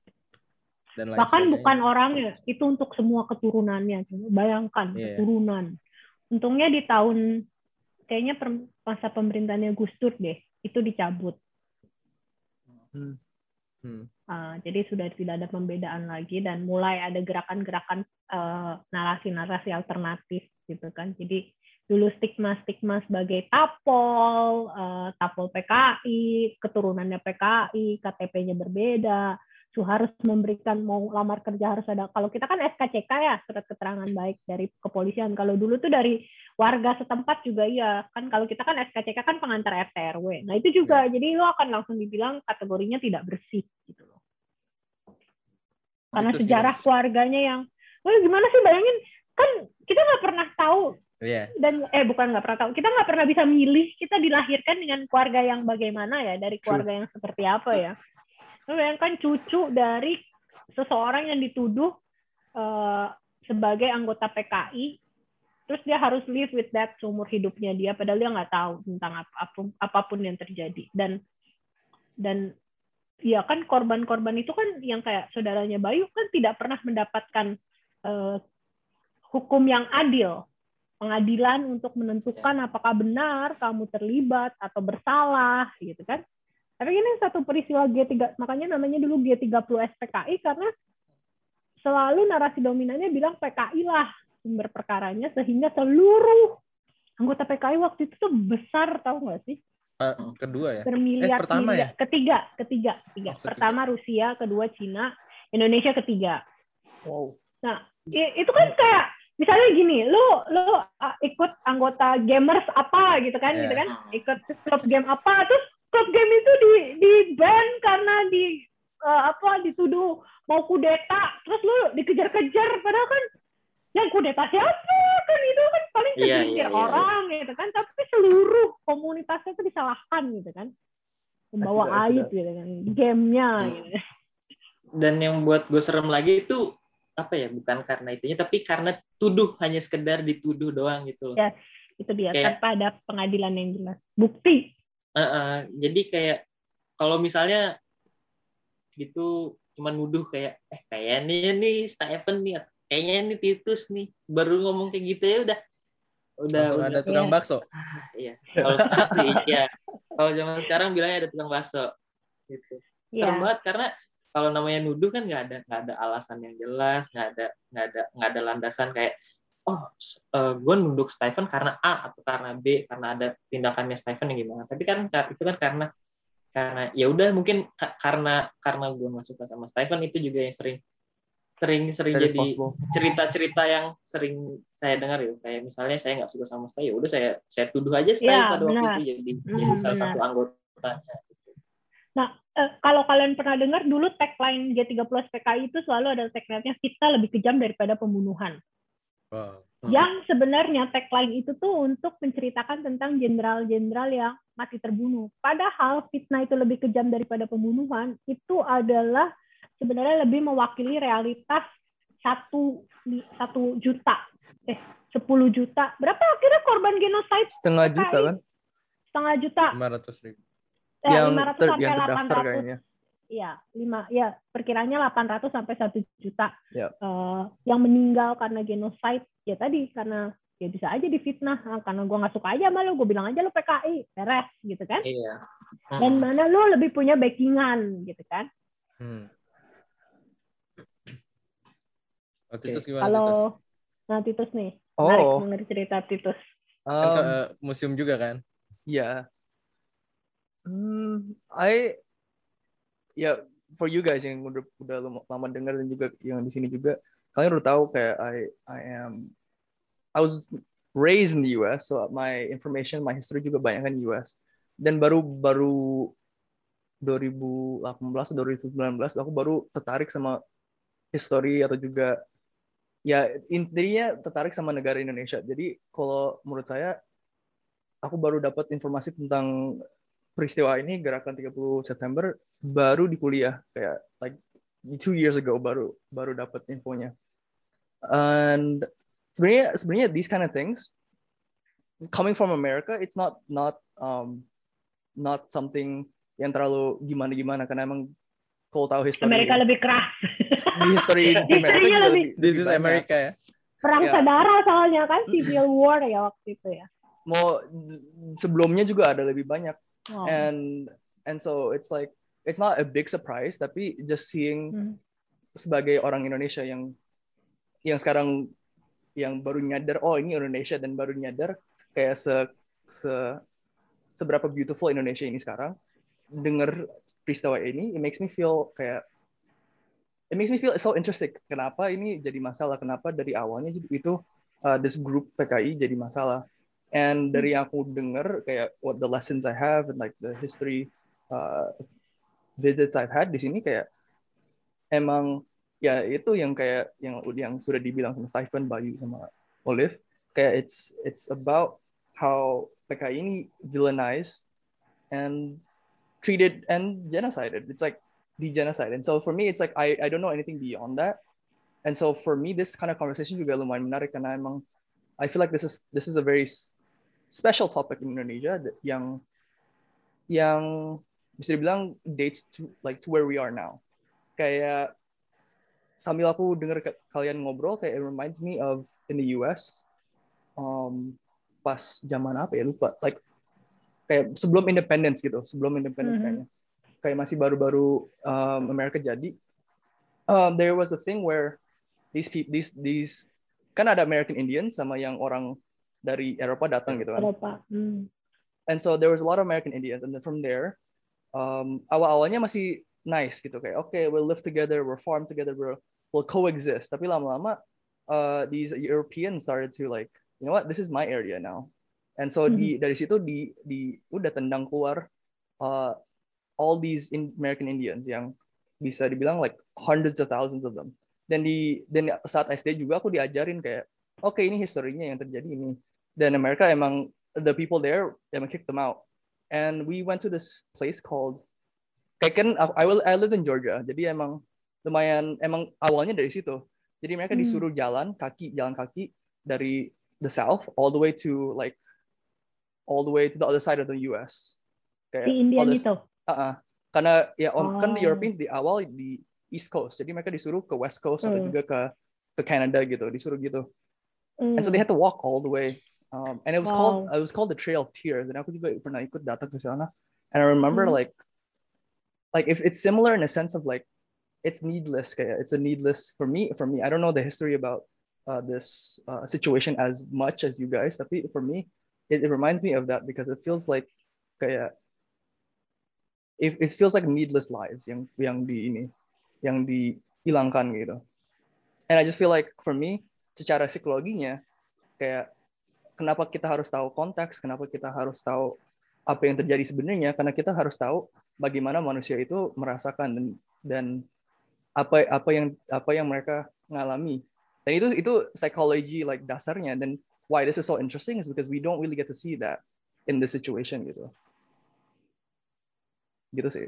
Dan lain Bahkan sebagainya. bukan orangnya, itu untuk semua keturunannya. Coba Bayangkan Iya. keturunan. Untungnya di tahun kayaknya per- masa pemerintahannya Gus Dur deh, itu dicabut. Hmm. Uh, jadi sudah tidak ada pembedaan lagi dan mulai ada gerakan-gerakan uh, narasi-narasi alternatif gitu kan. Jadi dulu stigma-stigma sebagai tapol, uh, tapol PKI, keturunannya PKI, KTP-nya berbeda, harus memberikan mau lamar kerja harus ada. Kalau kita kan SKCK ya, surat keterangan baik dari kepolisian. Kalau dulu tuh dari warga setempat juga iya. Kan kalau kita kan SKCK kan pengantar RT RW. Nah, itu juga. Ya. Jadi lo akan langsung dibilang kategorinya tidak bersih gitu loh. Karena itu sejarah sih. keluarganya yang, gimana sih bayangin kan kita nggak pernah tahu yeah. dan eh bukan nggak pernah tahu kita nggak pernah bisa milih kita dilahirkan dengan keluarga yang bagaimana ya dari keluarga yang seperti apa ya bayangkan cucu dari seseorang yang dituduh uh, sebagai anggota PKI terus dia harus live with that seumur hidupnya dia padahal dia nggak tahu tentang apa pun apa pun yang terjadi dan dan ya kan korban-korban itu kan yang kayak saudaranya Bayu kan tidak pernah mendapatkan uh, hukum yang adil, pengadilan untuk menentukan ya. apakah benar kamu terlibat atau bersalah, gitu kan? Tapi ini satu peristiwa G3, makanya namanya dulu G30 SPKI karena selalu narasi dominannya bilang PKI lah sumber perkaranya sehingga seluruh anggota PKI waktu itu tuh besar tahu nggak sih? kedua ya? Bermiliar eh, pertama miliar. ya? Ketiga, ketiga, ketiga. Oh, pertama Rusia, kedua Cina, Indonesia ketiga. Wow. Nah, itu kan kayak misalnya gini, lu lu uh, ikut anggota gamers apa gitu kan, yeah. gitu kan, ikut klub game apa, terus klub game itu di di ban karena di uh, apa dituduh mau kudeta, terus lu dikejar-kejar, padahal kan yang kudeta siapa? Kan itu kan paling iya, segelintir yeah, yeah, yeah, orang gitu kan, tapi seluruh komunitasnya itu disalahkan gitu kan, membawa aib gitu kan, gamenya. Hmm. Gitu. Dan yang buat gue serem lagi itu apa ya bukan karena itunya tapi karena tuduh hanya sekedar dituduh doang gitu ya itu dia. Kayak, tanpa ada pengadilan yang jelas. Bukti uh, uh, jadi kayak kalau misalnya gitu cuman nuduh kayak eh kayaknya nih Stephen nih kayaknya ini Titus nih baru ngomong kayak gitu ya udah udah, udah ada tukang ya. bakso ah, (laughs) iya kalau sekarang iya kalau zaman sekarang bilangnya ada tukang bakso gitu serem yeah. banget karena kalau namanya nuduh kan nggak ada nggak ada alasan yang jelas nggak ada nggak ada nggak ada landasan kayak oh uh, eh, gue nunduk Stephen karena A atau karena B karena ada tindakannya Stephen yang gimana. Tapi kan itu kan karena karena ya udah mungkin ka karena karena gue nggak suka sama Stephen itu juga yang sering sering sering Very jadi cerita-cerita yang sering saya dengar ya. Kayak misalnya saya nggak suka sama Stephen ya udah saya saya tuduh aja Stephen ya, pada waktu itu jadi hmm, jadi salah satu anggotanya. Nah, eh, kalau kalian pernah dengar dulu tagline G30 PKI itu selalu ada tagline-nya kita lebih kejam daripada pembunuhan. Wow. Yang sebenarnya tagline itu tuh untuk menceritakan tentang jenderal-jenderal yang mati terbunuh. Padahal fitnah itu lebih kejam daripada pembunuhan, itu adalah sebenarnya lebih mewakili realitas satu satu juta. Eh sepuluh juta. Berapa akhirnya korban genosida setengah juta kan? Setengah juta. Lima ratus ribu. Eh, yang 500 ter, sampai yang 800 kayaknya. Iya, lima ya perkiranya 800 sampai 1 juta ya. uh, yang meninggal karena genosida ya tadi karena ya bisa aja difitnah nah, karena gue nggak suka aja sama lo gue bilang aja lo PKI beres gitu kan iya. hmm. dan mana lo lebih punya backingan gitu kan hmm. oh, Titus gimana kalau nah Titus nih oh. menarik mengenai cerita Titus um, kan ke uh, museum juga kan iya Hmm, I ya for you guys yang udah udah lama dengar dan juga yang di sini juga kalian udah tahu kayak I I am I was raised in the US so my information my history juga banyak kan US dan baru baru 2018 2019 aku baru tertarik sama history atau juga ya intinya tertarik sama negara Indonesia. Jadi kalau menurut saya aku baru dapat informasi tentang peristiwa ini gerakan 30 September baru di kuliah. Kayak like two years ago baru baru dapat infonya. And sebenarnya sebenarnya these kind of things coming from America it's not not um not something yang terlalu gimana gimana karena emang kalau tahu history Amerika lebih keras. Di (laughs) history Amerika lebih, this is America ya. Perang yeah. saudara soalnya kan civil (clears throat) war ya waktu itu ya. Mau sebelumnya juga ada lebih banyak And and so it's like it's not a big surprise tapi just seeing hmm. sebagai orang Indonesia yang yang sekarang yang baru nyadar oh ini Indonesia dan baru nyadar kayak se se seberapa beautiful Indonesia ini sekarang denger peristiwa ini it makes me feel kayak it makes me feel so interesting. Kenapa ini jadi masalah? Kenapa dari awalnya itu uh, this group PKI jadi masalah and dari yang aku denger kayak what the lessons I have and like the history uh, visits I've had di sini kayak emang ya itu yang kayak yang yang sudah dibilang sama Stephen Bayu sama Olive kayak it's it's about how PKI ini villainized and treated and genocided. It's like the genocide. And so for me, it's like I, I don't know anything beyond that. And so for me, this kind of conversation juga lumayan menarik karena emang I feel like this is this is a very special topic in Indonesia yang yang bisa dibilang dates to like to where we are now. Kayak sambil aku dengar kalian ngobrol kayak it reminds me of in the US um, pas zaman apa ya lupa like kayak sebelum independence gitu sebelum independence mm -hmm. kayaknya kayak masih baru-baru um, Amerika jadi um, there was a thing where these people these these kan ada American Indians sama yang orang dari Eropa datang gitu kan Eropa mm. and so there was a lot of American Indians and then from there um, awal-awalnya masih nice gitu kayak oke okay, we'll live together we'll farm together we'll, we'll coexist tapi lama-lama uh, these Europeans started to like you know what this is my area now And so mm-hmm. di dari situ di di udah tendang keluar uh, all these in American Indians yang bisa dibilang like hundreds of thousands of them. Dan di dan saat SD juga aku diajarin kayak oke okay, ini historinya yang terjadi ini. Dan Amerika emang the people there emang kick them out. And we went to this place called kayak kan I will I live in Georgia. Jadi emang lumayan emang awalnya dari situ. Jadi mereka hmm. disuruh jalan kaki jalan kaki dari the south all the way to like all the way to the other side of the US. Kayak di India gitu. Uh -uh. Karena ya oh. kan the Europeans di awal di East Coast, jadi mereka disuruh ke West Coast mm. atau juga ke ke Canada gitu, disuruh gitu. Mm. And so they had to walk all the way. Um, and it was wow. called it was called the Trail of Tears. Dan aku juga pernah ikut datang ke sana. And I remember mm. like like if it's similar in a sense of like it's needless it's a needless for me for me I don't know the history about uh, this uh, situation as much as you guys tapi for me it, it reminds me of that because it feels like kayak if it feels like needless lives yang yang di ini yang dihilangkan gitu and I just feel like for me secara psikologinya kayak kenapa kita harus tahu konteks kenapa kita harus tahu apa yang terjadi sebenarnya karena kita harus tahu bagaimana manusia itu merasakan dan dan apa apa yang apa yang mereka ngalami dan itu itu psikologi like dasarnya dan why this is so interesting is because we don't really get to see that in this situation gitu. Gitu sih.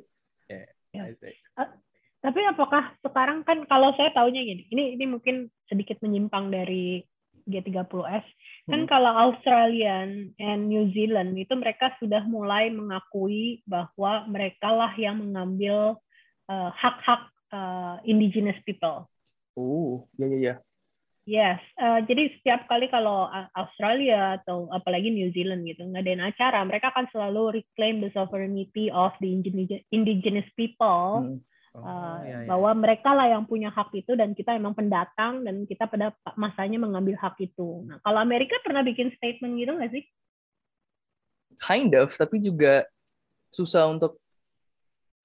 Yeah, yeah. Uh, tapi apakah sekarang kan kalau saya tahunya gini, ini ini mungkin sedikit menyimpang dari G30S. Kan hmm. kalau Australia and New Zealand itu mereka sudah mulai mengakui bahwa mereka lah yang mengambil uh, hak-hak uh, indigenous people. Oh, ya ya ya. Yes, uh, jadi setiap kali kalau Australia atau apalagi New Zealand gitu ngadain acara, mereka akan selalu reclaim the sovereignty of the indigenous people, hmm. Oh, uh, iya, iya. bahwa mereka lah yang punya hak itu dan kita emang pendatang dan kita pada masanya mengambil hak itu. Nah, kalau Amerika pernah bikin statement gitu nggak sih? Kind of, tapi juga susah untuk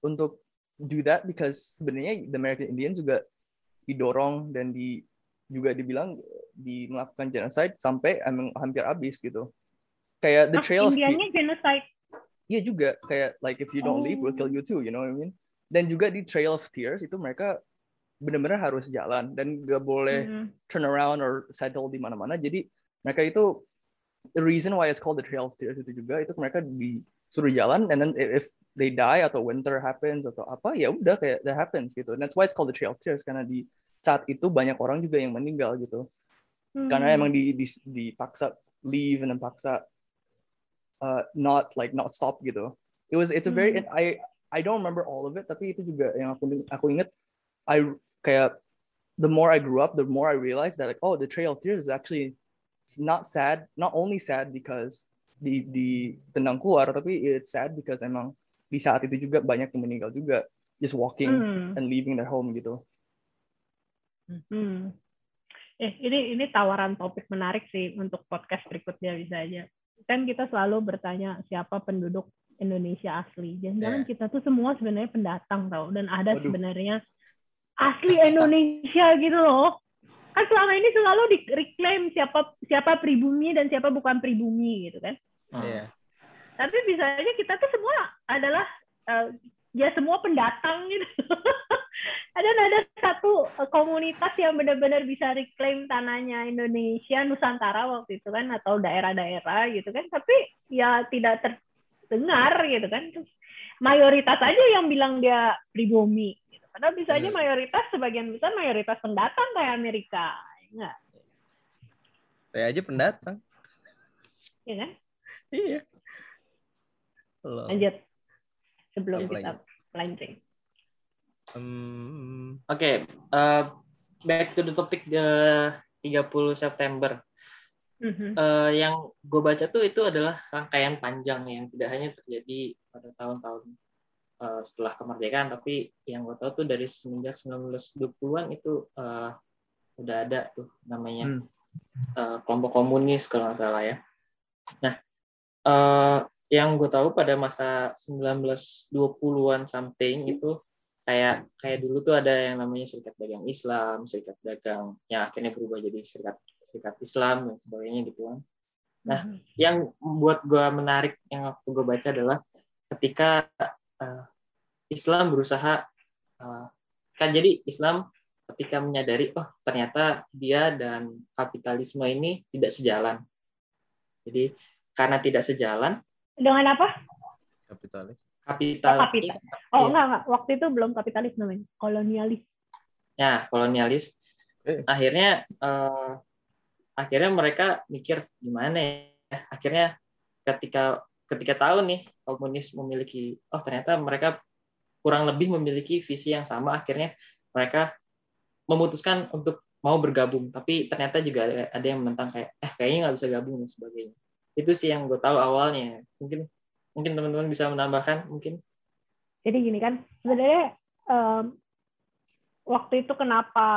untuk do that because sebenarnya the American Indian juga didorong dan di juga dibilang di melakukan genocide sampai emang hampir habis gitu. Kayak the trail of Indianya genocide. Iya juga kayak like if you don't oh. leave we'll kill you too, you know what I mean? Dan juga di Trail of Tears itu mereka benar-benar harus jalan dan gak boleh mm -hmm. turn around or settle di mana-mana. Jadi mereka itu the reason why it's called the Trail of Tears itu juga itu mereka disuruh jalan and then if they die atau winter happens atau apa ya udah kayak that happens gitu. And that's why it's called the Trail of Tears karena di saat itu banyak orang juga yang meninggal gitu hmm. karena emang di, di dipaksa leave dan paksa uh, not like not stop gitu it was it's a very hmm. I I don't remember all of it tapi itu juga yang aku aku inget I kayak the more I grew up the more I realized that like oh the Trail of Tears is actually it's not sad not only sad because di di tendang keluar tapi it's sad because emang di saat itu juga banyak yang meninggal juga just walking hmm. and leaving their home gitu Hmm. Eh, ini ini tawaran topik menarik sih untuk podcast berikutnya bisa aja. kan kita selalu bertanya siapa penduduk Indonesia asli. Jangan-jangan Iya. kita tuh semua sebenarnya pendatang tau dan ada Waduh. sebenarnya asli Indonesia gitu loh. Kan selama ini selalu diklaim siapa siapa pribumi dan siapa bukan pribumi gitu kan. Hmm. Iya. Tapi bisa aja kita tuh semua adalah eh, ya semua pendatang gitu. (laughs) ada ada satu eh, komunitas yang benar-benar bisa reclaim tanahnya Indonesia Nusantara waktu itu kan atau daerah-daerah gitu kan. Tapi ya tidak terdengar gitu kan. Terus mayoritas aja yang bilang dia pribumi. Gitu. Padahal bisa aja Hmm. mayoritas sebagian besar mayoritas pendatang kayak Amerika. Enggak, Saya aja pendatang. ya kan? Iya. Loh. Lanjut. Sebelum Oke, kita melenceng. Hmm, Oke, eh, back to the topic the 30 September. Mhm. Eh, yang gue baca tuh itu adalah rangkaian panjang yang tidak hanya terjadi pada tahun-tahun eh, setelah kemerdekaan, tapi yang gue tahu tuh dari semenjak 1920-an itu eh, udah ada tuh namanya Hmm. eh, kelompok komunis kalau nggak salah ya. Nah, eh, yang gue tahu pada masa 1920-an something itu kayak kayak dulu tuh ada yang namanya Serikat Dagang Islam, Serikat Dagang yang akhirnya berubah jadi Serikat Serikat Islam dan sebagainya gitu kan. Nah, Mhm. Yang membuat gue menarik yang waktu gue baca adalah ketika eh, Islam berusaha eh, kan jadi Islam ketika menyadari oh ternyata dia dan kapitalisme ini tidak sejalan. Jadi karena tidak sejalan, Dengan apa? kapitalis. kapital, Oh, kapital. Oh, Iya. enggak, enggak. Waktu itu belum kapitalis namanya. Kolonialis. ya kolonialis, Eh. akhirnya eh, akhirnya mereka mikir gimana ya? Akhirnya ketika ketika tahu nih komunis memiliki oh ternyata mereka kurang lebih memiliki visi yang sama, akhirnya mereka memutuskan untuk mau bergabung, tapi ternyata juga ada, ada yang menentang kayak eh kayaknya nggak bisa gabung dan sebagainya. Itu sih yang gue tahu awalnya. Mungkin mungkin teman-teman bisa menambahkan mungkin. Jadi gini kan, sebenarnya em, waktu itu kenapa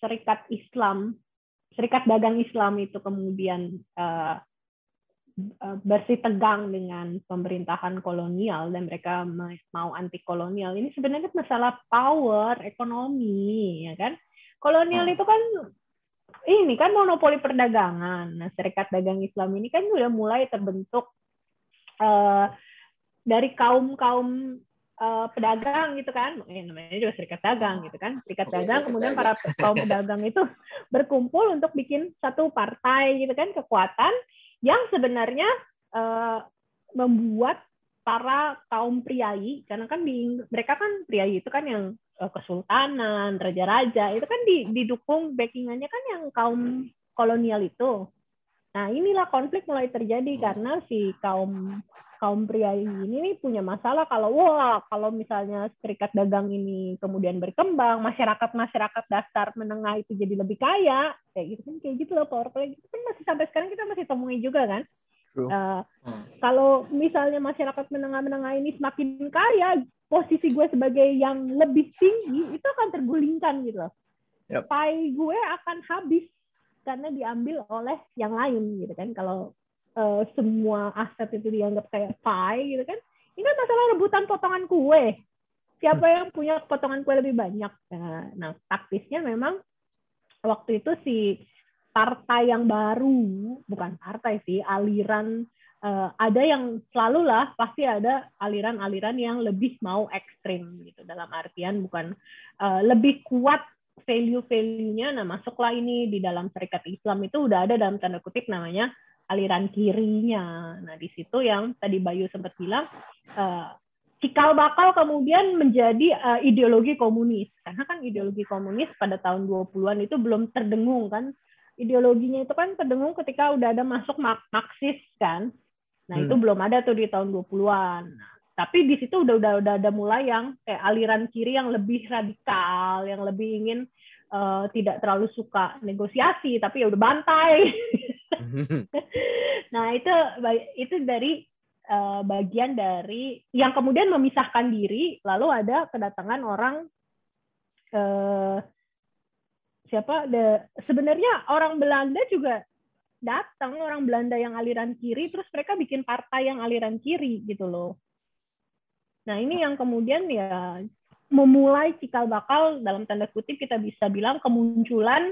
Serikat Islam, Serikat Dagang Islam itu kemudian eh, eh, bersih tegang dengan pemerintahan kolonial dan mereka ma- mau anti kolonial. Ini sebenarnya masalah power ekonomi, ya kan? Kolonial Hmm. itu kan ini kan monopoli perdagangan. Nah, Serikat Dagang Islam ini kan udah mulai terbentuk eh, dari kaum kaum eh, pedagang gitu kan, eh, namanya juga serikat dagang gitu kan, serikat Oke, dagang. serikat Kemudian dagang. para kaum (laughs) pedagang itu berkumpul untuk bikin satu partai gitu kan, kekuatan yang sebenarnya eh, membuat para kaum priai, karena kan di mereka kan priai itu kan yang eh, kesultanan, raja-raja itu kan di- didukung backingannya kan yang kaum kolonial itu. Nah, inilah konflik mulai terjadi karena si kaum kaum pria ini nih punya masalah kalau wah kalau misalnya serikat dagang ini kemudian berkembang masyarakat masyarakat dasar menengah itu jadi lebih kaya kayak gitu kan kayak gitu loh power play. Itu kan masih sampai sekarang kita masih temui juga kan? Hmm. kalau misalnya masyarakat menengah-menengah ini semakin kaya posisi gue sebagai yang lebih tinggi itu akan tergulingkan gitu loh. Yep. pai gue akan habis karena diambil oleh yang lain gitu kan. Kalau eh, semua aset itu dianggap kayak pie gitu kan ini kan masalah rebutan potongan kue. Siapa yang punya potongan kue lebih banyak? Nah, nah taktisnya memang waktu itu si partai yang baru bukan partai sih aliran eh, ada yang selalu lah pasti ada aliran-aliran yang lebih mau ekstrim gitu. Dalam artian bukan eh, lebih kuat value-value-nya nah masuklah ini di dalam serikat Islam itu udah ada dalam tanda kutip namanya aliran kirinya. Nah, di situ yang tadi Bayu sempat bilang cikal bakal kemudian menjadi eh, ideologi komunis. Karena kan ideologi komunis pada tahun 20-an itu belum terdengung kan. Ideologinya itu kan terdengung ketika udah ada masuk Marxis kan. Nah, itu Hmm. belum ada tuh di tahun 20-an. Nah, tapi di situ udah udah udah ada mulai yang kayak aliran kiri yang lebih radikal, yang lebih ingin eh, tidak terlalu suka negosiasi, tapi ya udah bantai. (laughs) Nah, itu itu dari eh, bagian dari yang kemudian memisahkan diri, lalu ada kedatangan orang eh, siapa? The, sebenarnya orang Belanda juga datang orang Belanda yang aliran kiri, terus mereka bikin partai yang aliran kiri gitu loh. Nah ini yang kemudian ya memulai cikal bakal dalam tanda kutip kita bisa bilang kemunculan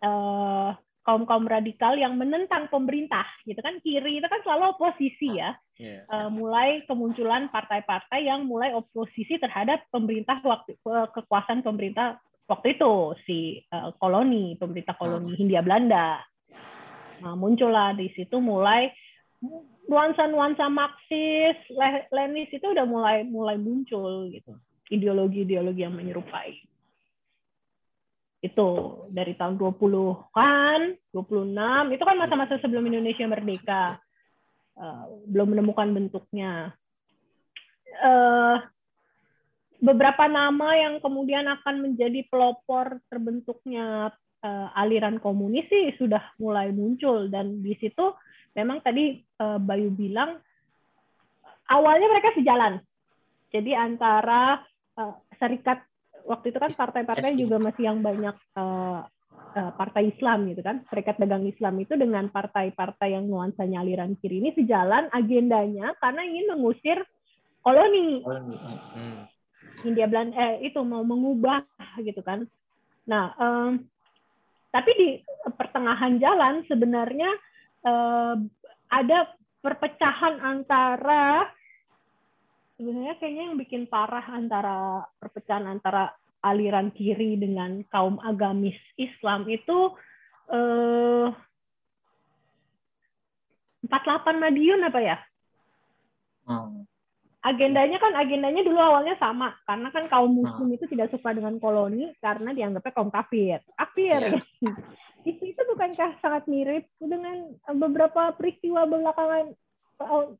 uh, kaum kaum radikal yang menentang pemerintah gitu kan kiri itu kan selalu oposisi ya yeah. Iya. uh, mulai kemunculan partai-partai yang mulai oposisi terhadap pemerintah waktu kekuasaan pemerintah waktu itu si uh, koloni pemerintah koloni hmm. Hindia Belanda nah, muncullah di situ mulai nuansa-nuansa Marxis, Lenis itu udah mulai mulai muncul gitu ideologi-ideologi yang menyerupai itu dari tahun 20-an, 26, itu kan masa-masa sebelum Indonesia merdeka. Uh, belum menemukan bentuknya. Uh, beberapa nama yang kemudian akan menjadi pelopor terbentuknya uh, aliran komunis sih sudah mulai muncul dan di situ memang tadi uh, Bayu bilang awalnya mereka sejalan. Jadi antara uh, serikat waktu itu kan partai-partai juga masih yang banyak uh, uh, partai Islam gitu kan. Serikat Dagang Islam itu dengan partai-partai yang nuansanya aliran kiri ini sejalan agendanya karena ingin mengusir koloni. Hmm. India Belanda eh, itu mau mengubah gitu kan. Nah, um, tapi di pertengahan jalan sebenarnya uh, ada perpecahan antara sebenarnya kayaknya yang bikin parah antara perpecahan antara aliran kiri dengan kaum agamis Islam itu eh, 48 Madiun apa ya? Hmm. Agendanya kan agendanya dulu awalnya sama karena kan kaum hmm. muslim itu tidak suka dengan koloni karena dianggapnya kaum kafir. Kafir. Yeah. (laughs) itu itu bukankah sangat mirip dengan beberapa peristiwa belakangan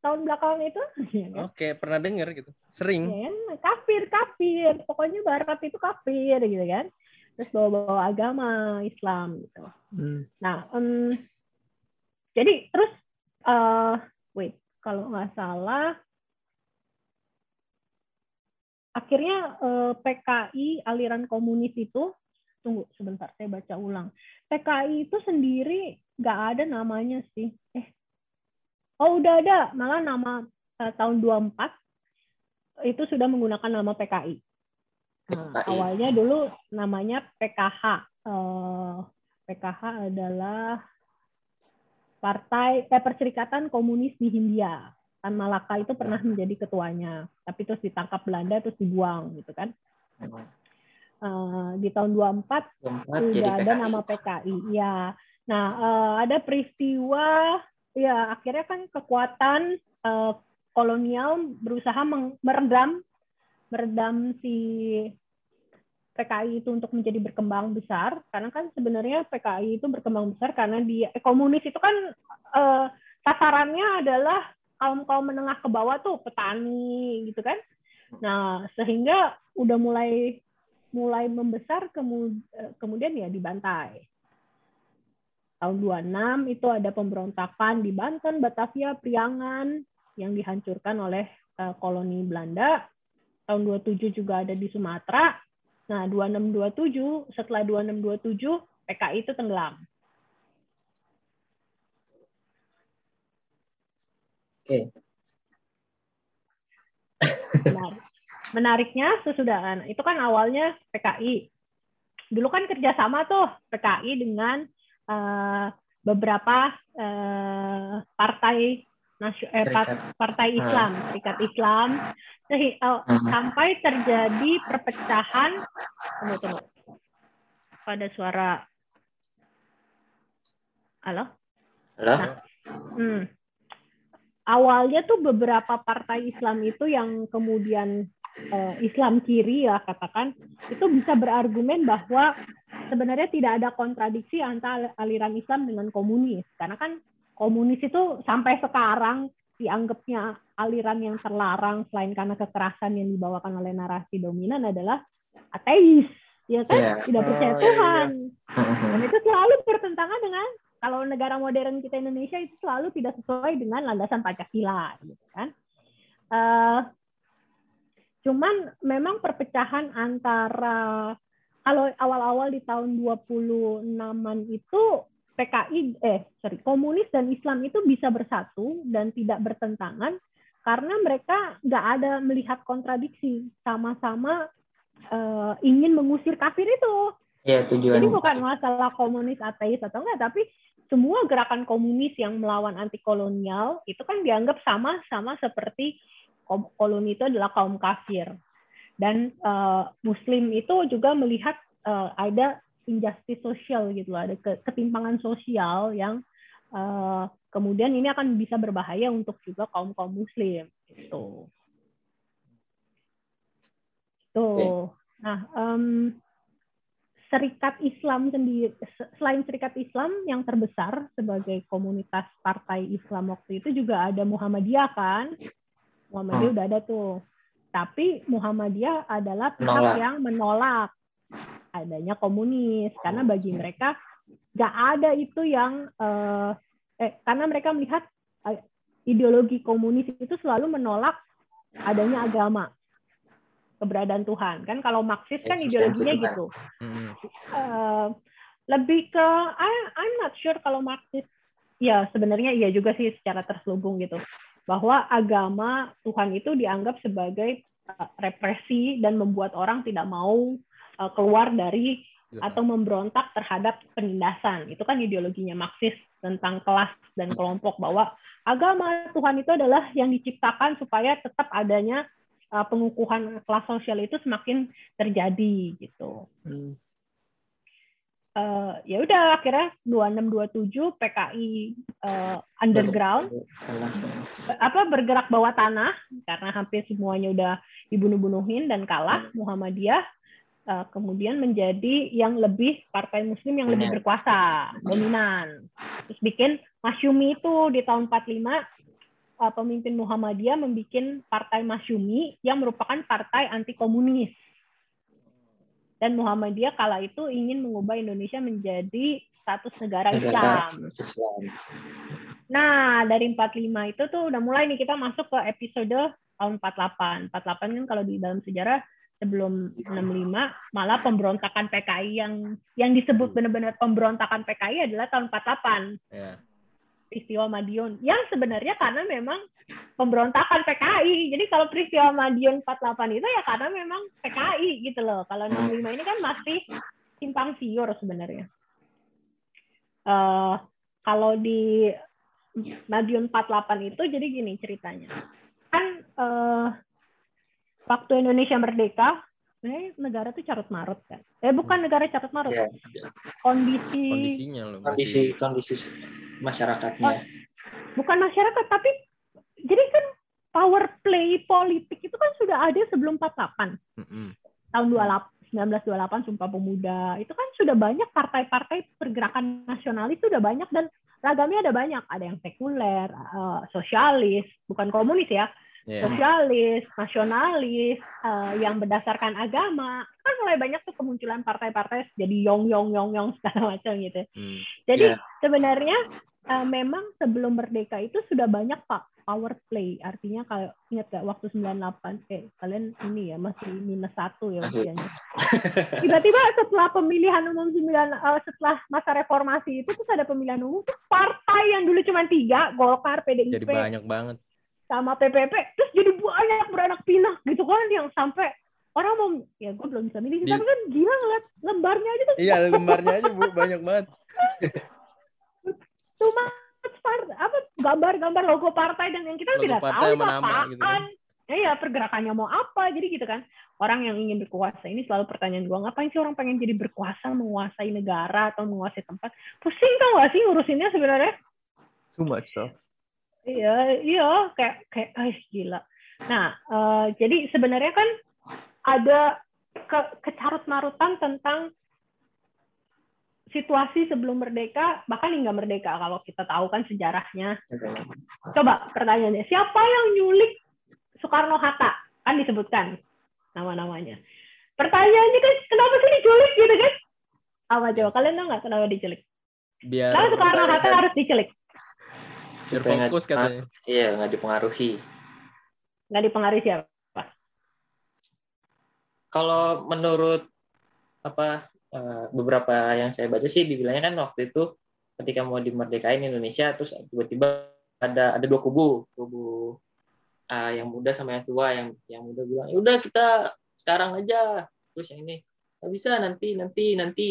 tahun belakangan itu. (laughs) Ya kan? Oke, pernah dengar gitu. Sering. Ya, kan? Kafir, kafir. Pokoknya barat itu kafir gitu kan. Terus bawa-bawa agama Islam gitu. Hmm. Nah, um, jadi terus uh, wait, kalau nggak salah akhirnya eh, PKI aliran komunis itu tunggu sebentar saya baca ulang. PKI itu sendiri nggak ada namanya sih. Eh Oh udah ada, malah nama uh, tahun 24 itu sudah menggunakan nama PKI. Nah, awalnya dulu namanya PKH. Eh, PKH adalah Partai eh, Perserikatan Komunis di Hindia. Tan Malaka itu pernah menjadi ketuanya, tapi terus ditangkap Belanda terus dibuang gitu kan. Uh, di tahun 24, 24 sudah ada nama PKI. Ya. Nah, uh, ada peristiwa ya akhirnya kan kekuatan uh, kolonial berusaha meredam meredam si PKI itu untuk menjadi berkembang besar karena kan sebenarnya PKI itu berkembang besar karena dia eh, komunis itu kan uh, sasarannya adalah kaum kaum menengah ke bawah tuh petani gitu kan nah sehingga udah mulai mulai membesar eh, kemudian ya dibantai tahun 26 itu ada pemberontakan di Banten, Batavia, Priangan yang dihancurkan oleh uh, koloni Belanda. Tahun 27 juga ada di Sumatera. Nah, 2627 setelah 2627 PKI itu tenggelam. Oke. Menarik. Menariknya sesudah itu kan awalnya PKI. Dulu kan kerjasama tuh PKI dengan uh, beberapa uh, partai eh, partai hmm. Islam, serikat Islam, uh, sampai terjadi perpecahan. Tunggu, tunggu. Pada suara, halo? Halo? Nah, hmm. Awalnya tuh beberapa partai Islam itu yang kemudian uh, Islam kiri ya katakan itu bisa berargumen bahwa sebenarnya tidak ada kontradiksi antara aliran Islam dengan komunis karena kan komunis itu sampai sekarang dianggapnya aliran yang terlarang selain karena kekerasan yang dibawakan oleh narasi dominan adalah ateis ya kan yeah. tidak percaya oh, iya, Tuhan yeah, yeah. dan itu selalu bertentangan dengan kalau negara modern kita Indonesia itu selalu tidak sesuai dengan landasan Pancasila gitu kan uh, cuman memang perpecahan antara kalau awal-awal di tahun 26-an itu PKI eh sorry komunis dan Islam itu bisa bersatu dan tidak bertentangan karena mereka nggak ada melihat kontradiksi sama-sama uh, ingin mengusir kafir itu. Ya, tujuan. Jadi bukan masalah komunis ateis atau enggak, tapi semua gerakan komunis yang melawan anti kolonial itu kan dianggap sama-sama seperti koloni itu adalah kaum kafir. Dan uh, Muslim itu juga melihat uh, ada injustice sosial gitu loh, ada ketimpangan sosial yang uh, kemudian ini akan bisa berbahaya untuk juga kaum kaum Muslim gitu. Tuh. Nah, um, Serikat Islam sendiri, selain Serikat Islam yang terbesar sebagai komunitas partai Islam waktu itu juga ada Muhammadiyah kan? Muhammadiyah hmm. udah ada tuh. Tapi Muhammadiyah adalah pihak menolak. yang menolak adanya komunis karena bagi mereka nggak ada itu yang uh, eh karena mereka melihat uh, ideologi komunis itu selalu menolak adanya agama keberadaan Tuhan. Kan kalau Marxis kan ideologinya gitu. Uh, lebih ke I, I'm not sure kalau Marxis ya sebenarnya iya juga sih secara terselubung gitu. Bahwa agama Tuhan itu dianggap sebagai uh, represi dan membuat orang tidak mau uh, keluar dari iya. atau memberontak terhadap penindasan. Itu kan ideologinya Marxis tentang kelas dan kelompok bahwa agama Tuhan itu adalah yang diciptakan supaya tetap adanya uh, pengukuhan kelas sosial itu semakin terjadi gitu. Hmm. Uh, ya udah akhirnya 2627 PKI uh, underground apa bergerak bawah tanah karena hampir semuanya udah dibunuh-bunuhin dan kalah Muhammadiyah uh, kemudian menjadi yang lebih partai muslim yang lebih berkuasa, dominan. Terus bikin Masyumi itu di tahun 45 uh, pemimpin Muhammadiyah membuat partai Masyumi yang merupakan partai anti komunis. Dan Muhammadiyah kala itu ingin mengubah Indonesia menjadi status negara Islam. Nah, dari 45 itu tuh udah mulai nih kita masuk ke episode tahun 48. 48 kan kalau di dalam sejarah sebelum 65 malah pemberontakan PKI yang yang disebut hmm. benar-benar pemberontakan PKI adalah tahun 48. Yeah. Peristiwa Madiun yang sebenarnya karena memang pemberontakan PKI. Jadi kalau peristiwa Madiun 48 itu ya karena memang PKI gitu loh. Kalau 65 ini kan masih simpang siur sebenarnya. Uh, kalau di Madiun 48 itu jadi gini ceritanya. Kan uh, waktu Indonesia merdeka, sebenarnya negara tuh carut marut kan. Eh bukan hmm. negara carut marut. Yeah. Kondisi kondisinya loh. Kondisi kondisi masyarakatnya. Oh, bukan masyarakat tapi jadi kan power play politik itu kan sudah ada sebelum 48. Mm -hmm. Tahun 28 1928 Sumpah Pemuda itu kan sudah banyak partai-partai pergerakan nasionalis itu sudah banyak dan ragamnya ada banyak ada yang sekuler uh, sosialis bukan komunis ya yeah. sosialis, nasionalis, uh, yang berdasarkan agama, kan mulai banyak tuh kemunculan partai-partai jadi yong yong yong yong segala macam gitu. Hmm. Jadi yeah. sebenarnya uh, memang sebelum merdeka itu sudah banyak pak power play, artinya kalau ingat gak waktu 98 eh kalian ini ya masih minus satu ya usianya. Tiba-tiba setelah pemilihan umum 9 uh, setelah masa reformasi itu tuh ada pemilihan umum tuh partai yang dulu cuma tiga Golkar, PDIP, jadi banyak banget sama PPP terus jadi banyak beranak pinak gitu kan yang sampai orang mau ya gue belum bisa milih tapi kan gila ngeliat lembarnya aja tuh iya lembarnya aja bu banyak banget (laughs) cuma apa gambar-gambar logo partai dan yang kita logo tidak tahu apaan gitu kan. Iya, pergerakannya mau apa. Jadi gitu kan. Orang yang ingin berkuasa ini selalu pertanyaan gue, ngapain sih orang pengen jadi berkuasa, menguasai negara atau menguasai tempat? Pusing tau gak sih ngurusinnya sebenarnya? Too much stuff. Iya, iya kayak kayak ay, gila. Nah, uh, jadi sebenarnya kan ada ke, kecarut marutan tentang situasi sebelum merdeka bahkan hingga merdeka kalau kita tahu kan sejarahnya. Coba pertanyaannya, siapa yang nyulik Soekarno Hatta? Kan disebutkan nama-namanya. Pertanyaannya kan kenapa sih diculik gitu kan? Apa coba kalian tahu nggak kenapa diculik? Biar Kenapa Soekarno Hatta harus diculik? Biar fokus katanya. Iya, nggak dipengaruhi. Nggak dipengaruhi siapa? Kalau menurut apa uh, beberapa yang saya baca sih dibilangnya kan waktu itu ketika mau dimerdekain Indonesia terus tiba-tiba ada ada dua kubu kubu uh, yang muda sama yang tua yang yang muda bilang ya udah kita sekarang aja terus yang ini nggak bisa nanti nanti nanti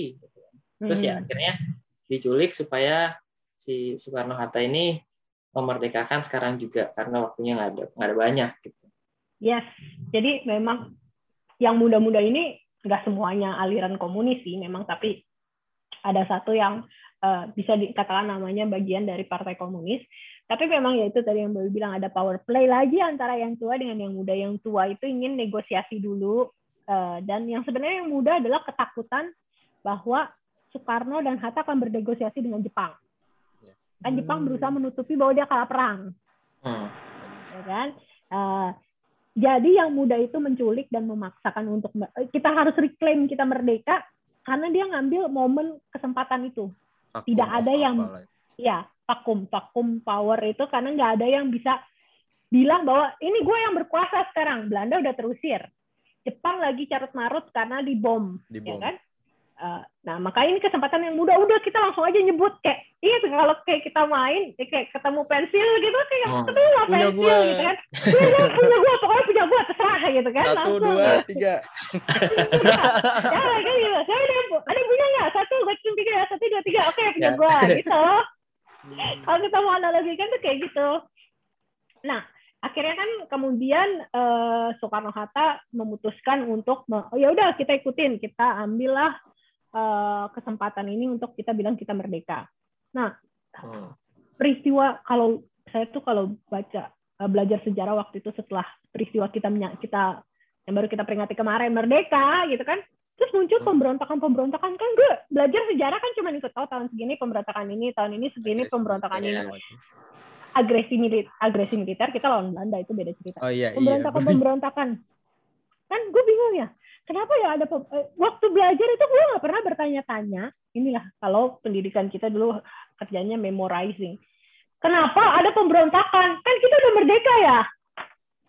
terus ya Hmm. akhirnya diculik supaya si Soekarno Hatta ini memerdekakan sekarang juga karena waktunya nggak ada nggak ada banyak gitu Yes, jadi memang yang muda-muda ini nggak semuanya aliran komunis sih, memang tapi ada satu yang eh, bisa dikatakan namanya bagian dari partai komunis. Tapi memang ya itu tadi yang Bayu bilang ada power play lagi antara yang tua dengan yang muda. Yang tua itu ingin negosiasi dulu eh, dan yang sebenarnya yang muda adalah ketakutan bahwa Soekarno dan Hatta akan bernegosiasi dengan Jepang. Kan Jepang berusaha menutupi bahwa dia kalah perang hmm. ya kan? Eh, jadi yang muda itu menculik dan memaksakan untuk kita harus reclaim kita merdeka karena dia ngambil momen kesempatan itu. Vakum Tidak ada yang- apalah. Ya, vakum, vakum power itu karena nggak ada yang bisa bilang bahwa ini gue yang berkuasa sekarang. Belanda udah terusir. Jepang lagi carut marut karena dibom, di ya kan? Eh, nah, makanya ini kesempatan yang muda. Udah kita langsung aja nyebut kayak, iya kalau kayak kita main, ya kayak ketemu pensil gitu, kayak Hmm. ketemu lah Punya pensil gua. gitu kan. Punya gua, punya gua, pokoknya punya gua, terserah gitu kan. Satu, langsung. dua, tiga. (laughs) ya, kan gitu. Saya ada, ada yang punya nggak? Satu, gue cium tiga, satu, dua, tiga. Oke, punya Ya. gua, (laughs) gitu. Kalau kita mau analogikan tuh kayak gitu. Nah, akhirnya kan kemudian eh, Soekarno Hatta memutuskan untuk oh, ya udah kita ikutin, kita ambillah eh, kesempatan ini untuk kita bilang kita merdeka. Nah, Hmm. peristiwa kalau saya tuh kalau baca eh, belajar sejarah waktu itu setelah peristiwa kita kita yang baru kita peringati kemarin merdeka gitu kan terus muncul Hmm. pemberontakan pemberontakan kan gue belajar sejarah kan cuma ikut oh tahun segini pemberontakan ini tahun ini segini Agresi pemberontakan ini Iya. agresi militer agresi militer kita lawan Belanda itu beda cerita Oh iya, iya. pemberontakan pemberontakan kan gue bingung ya kenapa ya ada eh, waktu belajar itu gue nggak pernah bertanya-tanya. Inilah kalau pendidikan kita dulu kerjanya memorizing. Kenapa ada pemberontakan? Kan kita udah merdeka ya?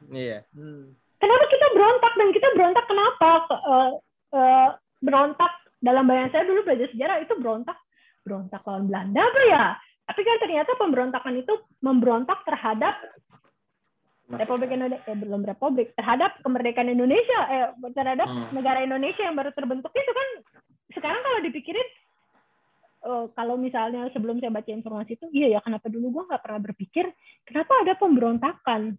Iya. Hmm. kenapa kita berontak dan kita berontak kenapa? Ke- eh, eh, berontak dalam bayangan saya dulu belajar sejarah itu berontak. Berontak lawan Belanda apa ya? Tapi kan ternyata pemberontakan itu memberontak terhadap Republik Indonesia eh, belum Republik terhadap kemerdekaan Indonesia eh terhadap Hmm. negara Indonesia yang baru terbentuk itu kan sekarang kalau dipikirin eh, kalau misalnya sebelum saya baca informasi itu iya ya kenapa dulu gua nggak pernah berpikir kenapa ada pemberontakan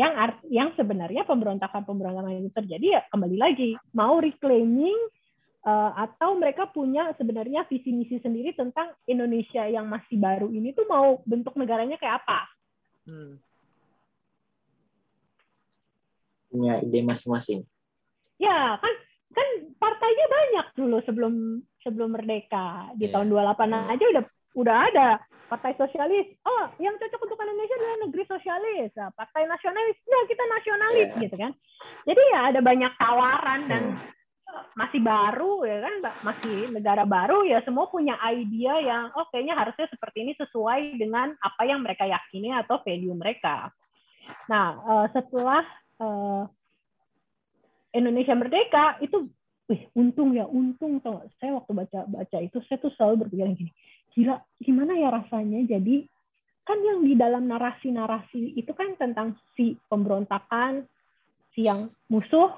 yang art, yang sebenarnya pemberontakan pemberontakan itu terjadi ya kembali lagi mau reclaiming eh, atau mereka punya sebenarnya visi misi sendiri tentang Indonesia yang masih baru ini tuh mau bentuk negaranya kayak apa Hmm. Punya ide masing-masing Ya, kan kan partainya banyak dulu sebelum sebelum merdeka. Di Iya. tahun 28 aja udah udah ada partai sosialis. Oh, yang cocok untuk Indonesia adalah negeri sosialis. Nah, partai nasionalis, nah kita nasionalis Iya. gitu kan. Jadi ya ada banyak tawaran dan Hmm. eh, masih baru ya kan, masih negara baru ya semua punya idea yang oh kayaknya harusnya seperti ini sesuai dengan apa yang mereka yakini atau value mereka. Nah, eh, setelah eh, Indonesia merdeka itu wih untung ya untung tau saya waktu baca baca itu saya tuh selalu berpikir gini gila gimana ya rasanya jadi kan yang di dalam narasi-narasi itu kan tentang si pemberontakan si yang musuh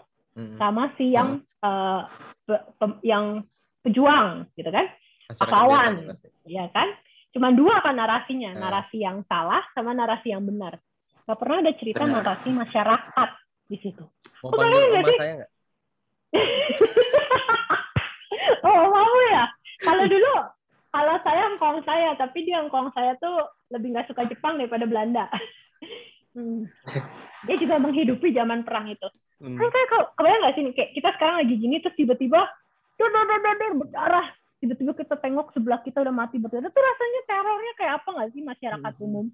sama si yang eh, pe- yang pejuang gitu kan pahlawan. pasti. ya kan cuma dua kan narasinya Ah. narasi yang salah sama narasi yang benar nggak pernah ada cerita Benar. narasi masyarakat di situ Mau Kok panggil sih? saya nggak? (laughs) oh mau ya kalau dulu kalau saya engkong saya tapi dia engkong saya tuh lebih nggak suka Jepang daripada Belanda (laughs) Hmm. dia juga menghidupi zaman perang itu Hmm. kan kayak kebayang nggak sih kayak kita sekarang lagi gini terus tiba-tiba dor dor dor dor berdarah tiba-tiba kita tengok sebelah kita udah mati berdarah tuh rasanya terornya kayak apa nggak sih masyarakat Mhm. umum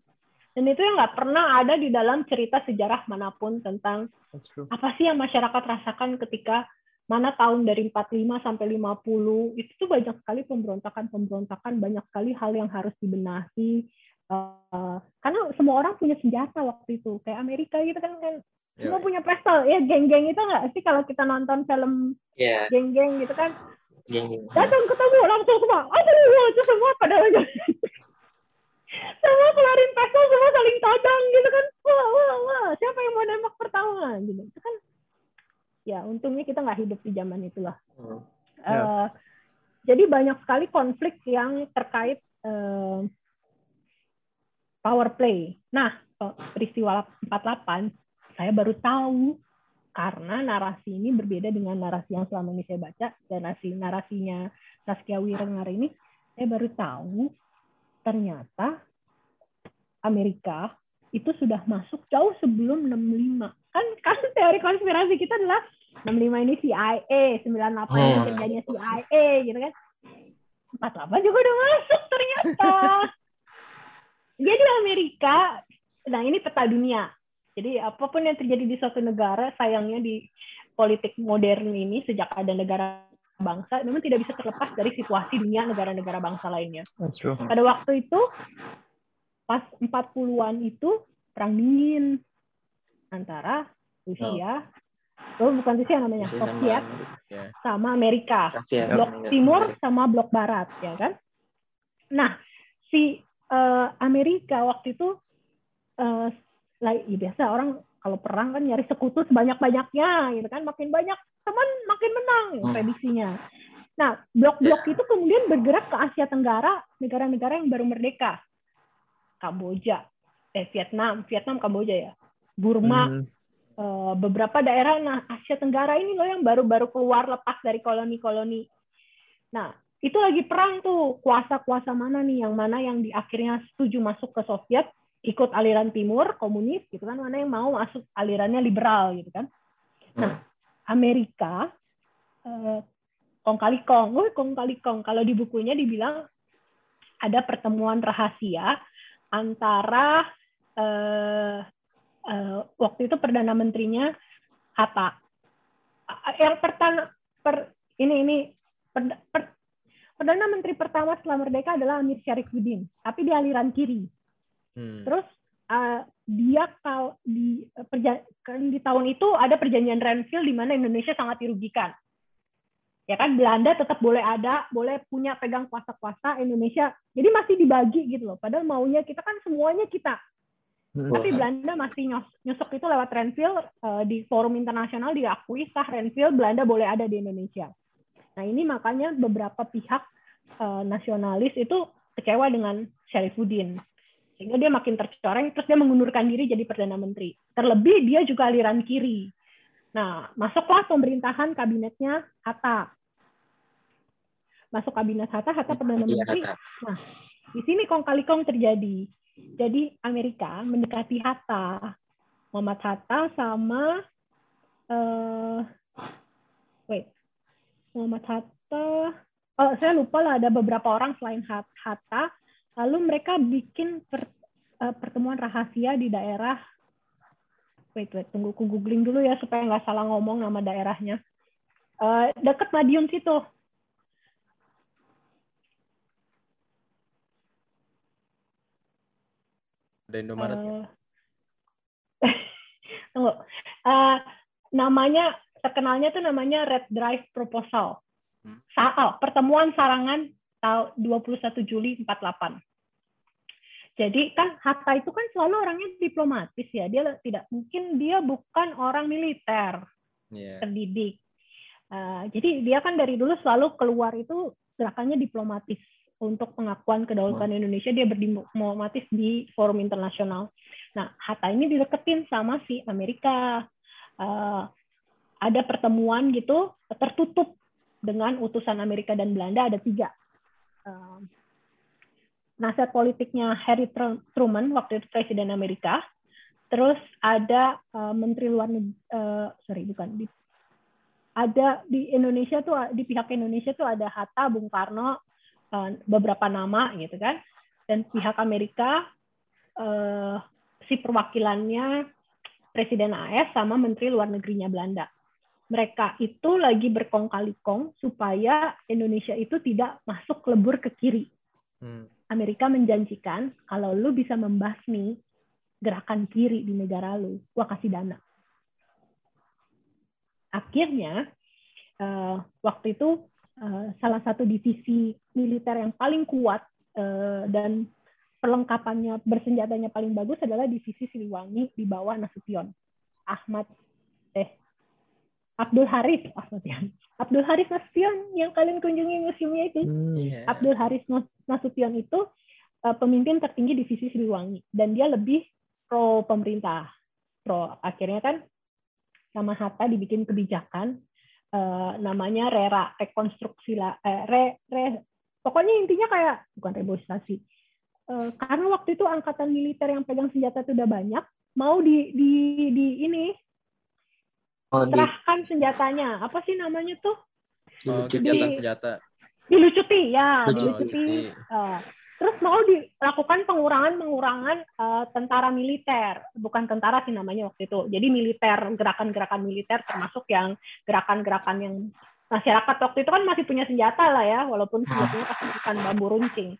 dan itu yang nggak pernah ada di dalam cerita sejarah mana pun tentang apa sih yang masyarakat rasakan ketika mana tahun dari 45 sampai 50 itu tuh banyak sekali pemberontakan-pemberontakan banyak sekali hal yang harus dibenahi Eh, karena semua orang punya senjata waktu itu kayak Amerika gitu kan kan semua Yoi. punya pistol ya geng-geng itu nggak sih kalau kita nonton film Iya. geng-geng gitu kan Geng-geng. datang ketemu langsung semua aduh itu semua pada aja (laughs) semua keluarin pistol semua saling tadang gitu kan. Wah wah wah siapa yang mau nembak pertama? Gitu. Itu kan ya untungnya kita nggak hidup di zaman itulah. Hmm. Eh, jadi banyak sekali konflik yang terkait eh, power play. Nah, peristiwa 48 saya baru tahu karena narasi ini berbeda dengan narasi yang selama ini saya baca dan narasi narasinya Saskia Wirengar ini saya baru tahu ternyata Amerika itu sudah masuk jauh sebelum 65. Kan kan teori konspirasi kita adalah 65 ini CIA, 98 ini Hmm. kerjanya CIA gitu kan. 48 juga udah masuk ternyata. (laughs) Jadi Amerika, nah ini peta dunia. Jadi apa pun yang terjadi di suatu negara, sayangnya di politik modern ini sejak ada negara bangsa, memang tidak bisa terlepas dari situasi dunia negara-negara bangsa lainnya. That's true. Pada waktu itu, pas 40-an itu perang dingin antara Rusia, oh, bukan Rusia namanya, Rusia sama Soviet Amerika. sama Amerika Rusia blok Amerika. timur sama blok barat ya kan nah si eh, Amerika waktu itu eh, like, ya biasa orang kalau perang kan nyari sekutu sebanyak banyaknya gitu kan makin banyak teman makin menang Hmm. prediksinya. Nah blok-blok itu kemudian bergerak ke Asia Tenggara negara-negara yang baru merdeka. Kamboja. Eh Vietnam. Vietnam Kamboja ya. Burma. Hmm. eh, beberapa daerah. Nah Asia Tenggara ini loh yang baru-baru keluar lepas dari koloni-koloni. Nah, itu lagi perang tuh. Kuasa-kuasa mana nih? Yang mana yang di akhirnya setuju masuk ke Soviet ikut aliran timur komunis gitu kan. Mana yang mau masuk alirannya liberal gitu kan. Nah, Amerika eh, kong kali kong, oh, kong kali kong. Kalau di bukunya dibilang ada pertemuan rahasia antara eh, eh, waktu itu perdana menterinya Hatta. Eh, Yang pertama per, ini ini perda- per- perdana menteri pertama setelah merdeka adalah Amir Syarifuddin, tapi di aliran kiri. Hmm. Terus eh, dia kalau di eh, perja- kan di tahun itu ada perjanjian Renville di mana Indonesia sangat dirugikan. Ya kan Belanda tetap boleh ada, boleh punya pegang kuasa-kuasa Indonesia. Jadi masih dibagi gitu loh. Padahal maunya kita kan semuanya kita. Hmm. Tapi Belanda masih nyos- nyosok itu lewat Renville eh, di forum internasional diakui sah Renville Belanda boleh ada di Indonesia. Nah ini makanya beberapa pihak eh, nasionalis itu kecewa dengan Syarifuddin sehingga dia makin tercoreng terus dia mengundurkan diri jadi perdana menteri. Terlebih dia juga aliran kiri. Nah masuklah pemerintahan kabinetnya Hatta. Masuk kabinet Hatta, Hatta perdana Iya, menteri. Hatta. Di sini kong kali kong terjadi. Jadi Amerika mendekati Hatta, Muhammad Hatta sama eh wait Muhammad Hatta. Oh, saya lupa lah ada beberapa orang selain Hat- Hatta. Lalu mereka bikin per- eh, pertemuan rahasia di daerah. Wait, wait, tunggu aku googling dulu ya supaya nggak salah ngomong nama daerahnya. Eh, dekat Madiun situ. Ada Indomaret? Eh, (laughs) tunggu. Eh, namanya terkenalnya tuh namanya Red Drive Proposal. Hmm. Oh, pertemuan sarangan tahun 21 Juli 48. Jadi kan Hatta itu kan selalu orangnya diplomatis ya. Dia tidak mungkin dia bukan orang militer Iya. terdidik. Eh, jadi dia kan dari dulu selalu keluar itu gerakannya diplomatis untuk pengakuan kedaulatan Indonesia dia berdiplomatis di forum internasional. Nah Hatta ini dideketin sama si Amerika. Eh, ada pertemuan gitu tertutup dengan utusan Amerika dan Belanda ada tiga. Eh, nasihat politiknya Harry Tru- Truman waktu itu presiden Amerika. Terus ada eh, menteri luar negeri, sorry bukan di ada di Indonesia tuh di pihak Indonesia tuh ada Hatta, Bung Karno, eh, beberapa nama gitu kan, dan pihak Amerika eh, si perwakilannya Presiden AS sama Menteri Luar Negerinya Belanda. Mereka itu lagi berkong kali kong supaya Indonesia itu tidak masuk lebur ke kiri. Hmm. Amerika menjanjikan kalau lu bisa membasmi gerakan kiri di negara lu, gua kasih dana. Akhirnya eh, waktu itu uh, salah satu divisi militer yang paling kuat uh, dan perlengkapannya bersenjatanya paling bagus adalah divisi Siliwangi di bawah Nasution Ahmad eh Abdul Haris Nasution Abdul Haris Nasution yang kalian kunjungi museumnya itu Hmm, iya. Abdul Haris Nasution itu uh, pemimpin tertinggi divisi Siliwangi. Dan dia lebih pro pemerintah pro akhirnya kan sama Hatta dibikin kebijakan uh, namanya rera rekonstruksi lah eh, re, re pokoknya intinya kayak bukan reboisasi. Uh, karena waktu itu angkatan militer yang pegang senjata itu udah banyak mau di di di ini Oh, di, serahkan senjatanya. Apa sih namanya tuh? Oh, gencatan di- senjata. Dilucuti ya Lucuti. dilucuti Uh, terus mau dilakukan pengurangan-pengurangan uh, tentara militer, bukan tentara sih namanya waktu itu. Jadi militer, gerakan-gerakan militer termasuk yang gerakan-gerakan yang masyarakat waktu itu kan masih punya senjata lah ya, walaupun senjatanya pasti bukan bambu runcing.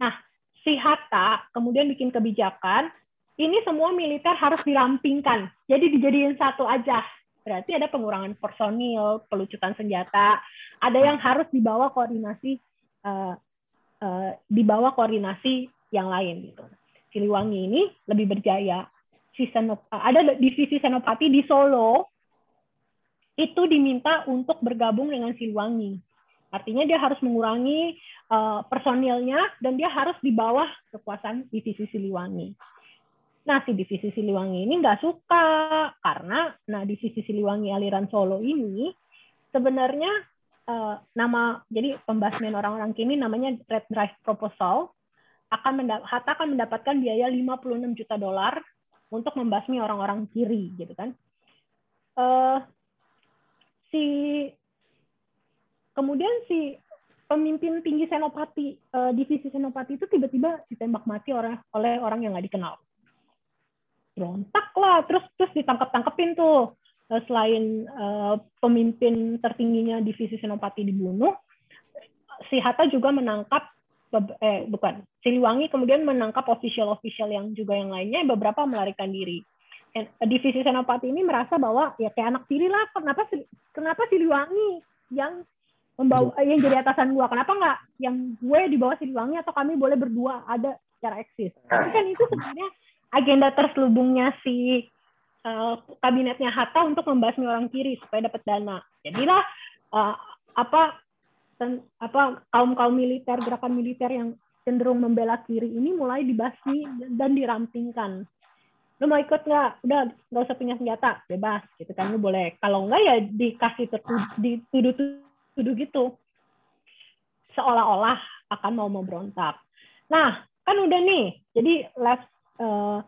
Nah, si Hatta kemudian bikin kebijakan, ini semua militer harus dirampingkan, jadi dijadiin satu aja. Berarti ada pengurangan personil, pelucutan senjata, ada yang harus dibawa koordinasi uh, uh, di bawah koordinasi yang lain gitu. Siliwangi ini lebih berjaya. Si Senop, uh, ada divisi Senopati di Solo itu diminta untuk bergabung dengan Siliwangi. Artinya dia harus mengurangi uh, personilnya dan dia harus di bawah kekuasaan divisi Siliwangi. Nah, si divisi Siliwangi ini nggak suka karena nah divisi Siliwangi aliran Solo ini sebenarnya uh, nama jadi pembasmian orang-orang kini namanya Red Drive Proposal akan mendap Hatta akan mendapatkan biaya 56 juta dolar untuk membasmi orang-orang kiri gitu kan. Uh, si kemudian si pemimpin tinggi Senopati uh, divisi Senopati itu tiba-tiba ditembak mati oleh orang yang nggak dikenal. Berontak lah, terus terus ditangkap-tangkepin tuh. Uh, selain uh, pemimpin tertingginya divisi Senopati dibunuh, si Hatta juga menangkap eh bukan Siliwangi kemudian menangkap official-official yang juga yang lainnya beberapa melarikan diri. Divisi Senopati ini merasa bahwa ya kayak anak tiri lah kenapa kenapa Siliwangi yang membawa eh, yang jadi atasan gua? Kenapa nggak yang gue di bawah Siliwangi atau kami boleh berdua ada secara eksis. Tapi kan itu sebenarnya agenda terselubungnya si uh, kabinetnya Hatta untuk membasmi orang kiri supaya dapat dana. Jadilah uh, apa ten, apa kaum kaum militer gerakan militer yang cenderung membela kiri ini mulai dibasmi dan dirampingkan. Lu mau ikut nggak? Udah nggak usah punya senjata, bebas gitu kan lu boleh. Kalau nggak ya dikasih dituduh-tuduh gitu. Seolah-olah akan mau memberontak. Nah, kan udah nih. Jadi left uh,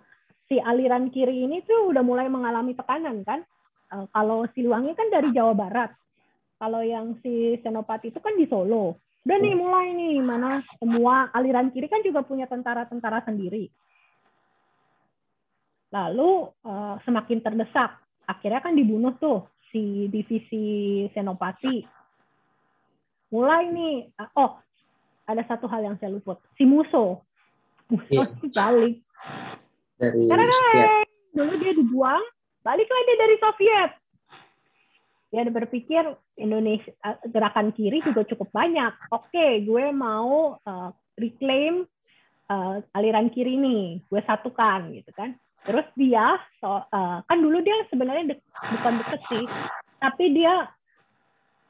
si aliran kiri ini tuh udah mulai mengalami tekanan kan. Uh, kalau Siliwangi kan dari Jawa Barat. Kalau yang si Senopati itu kan di Solo. Udah nih mulai nih mana semua aliran kiri kan juga punya tentara-tentara sendiri. Lalu uh, semakin terdesak, akhirnya kan dibunuh tuh si divisi Senopati. Mulai nih, uh, oh ada satu hal yang saya luput, si Muso. Muso Iya. balik dari karena Soviet. dulu dia dibuang, baliklah dia dari Soviet. Dia berpikir Indonesia eh, gerakan kiri juga cukup banyak. Oke, gue mau uh, reclaim uh, aliran kiri nih, gue satukan gitu kan. Terus dia so, uh, kan dulu dia sebenarnya dek, bukan deket sih, tapi dia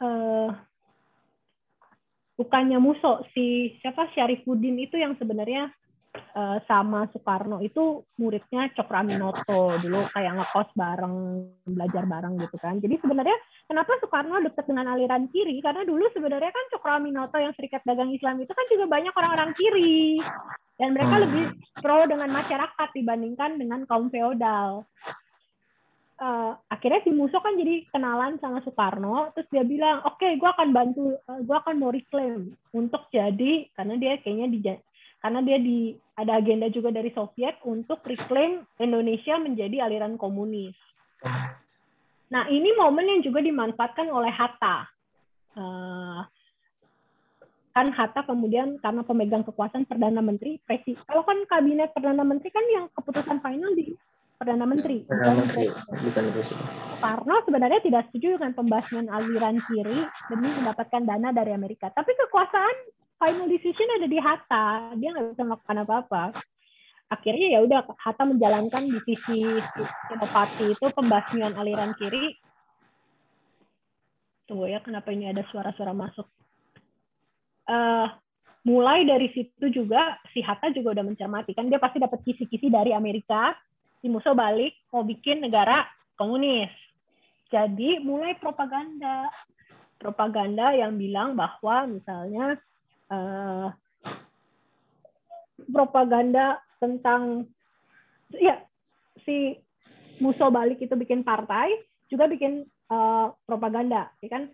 uh, bukannya musuh si siapa Syarifuddin itu yang sebenarnya uh, sama Soekarno itu muridnya Cokroaminoto dulu kayak ngekos bareng belajar bareng gitu kan. Jadi sebenarnya kenapa Soekarno dekat dengan aliran kiri? Karena dulu sebenarnya kan Cokroaminoto yang Serikat Dagang Islam itu kan juga banyak orang-orang kiri. Dan mereka Hmm. lebih pro dengan masyarakat dibandingkan dengan kaum feodal. Uh, akhirnya si Muso kan jadi kenalan sama Soekarno terus dia bilang oke gue akan bantu uh, gue akan mau reclaim untuk jadi karena dia kayaknya di karena dia di ada agenda juga dari Soviet untuk reclaim Indonesia menjadi aliran komunis. Nah ini momen yang juga dimanfaatkan oleh Hatta. Uh, kan Hatta kemudian karena pemegang kekuasaan perdana menteri, presiden. Kalau kan kabinet perdana menteri kan yang keputusan final di perdana menteri, Perdana Menteri, bukan presiden. Soekarno sebenarnya tidak setuju dengan pembasmian aliran kiri demi mendapatkan dana dari Amerika. Tapi kekuasaan final decision ada di Hatta, dia nggak bisa melakukan apa-apa. Akhirnya ya udah Hatta menjalankan divisi Senopati itu pembasmian aliran kiri. Tunggu ya, kenapa ini ada suara-suara masuk? Eh, mulai dari situ juga si Hatta juga udah mencermati kan dia pasti dapat kisi-kisi dari Amerika. Si Musso balik mau bikin negara komunis. Jadi mulai propaganda. Propaganda yang bilang bahwa misalnya eh, propaganda tentang ya si Musso balik itu bikin partai juga bikin eh, propaganda ya kan?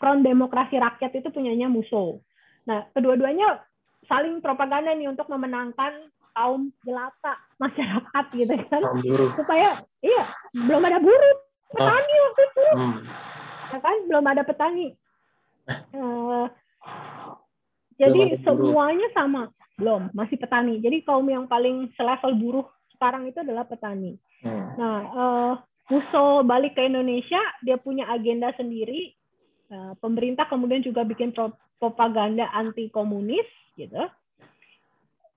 Front Demokrasi Rakyat itu punyanya Musso. Nah, kedua-duanya saling propaganda nih untuk memenangkan kaum jelata masyarakat gitu kan? Kaum buruh. supaya iya belum ada buruh petani waktu itu. Hmm. ya kan? Belum ada petani. Eh, ada jadi semuanya sama. Belum masih petani. Jadi kaum yang paling selevel buruh sekarang itu adalah petani. Hmm. nah eh, Musso balik ke Indonesia dia punya agenda sendiri. Eh, pemerintah kemudian juga bikin pro- propaganda anti komunis gitu.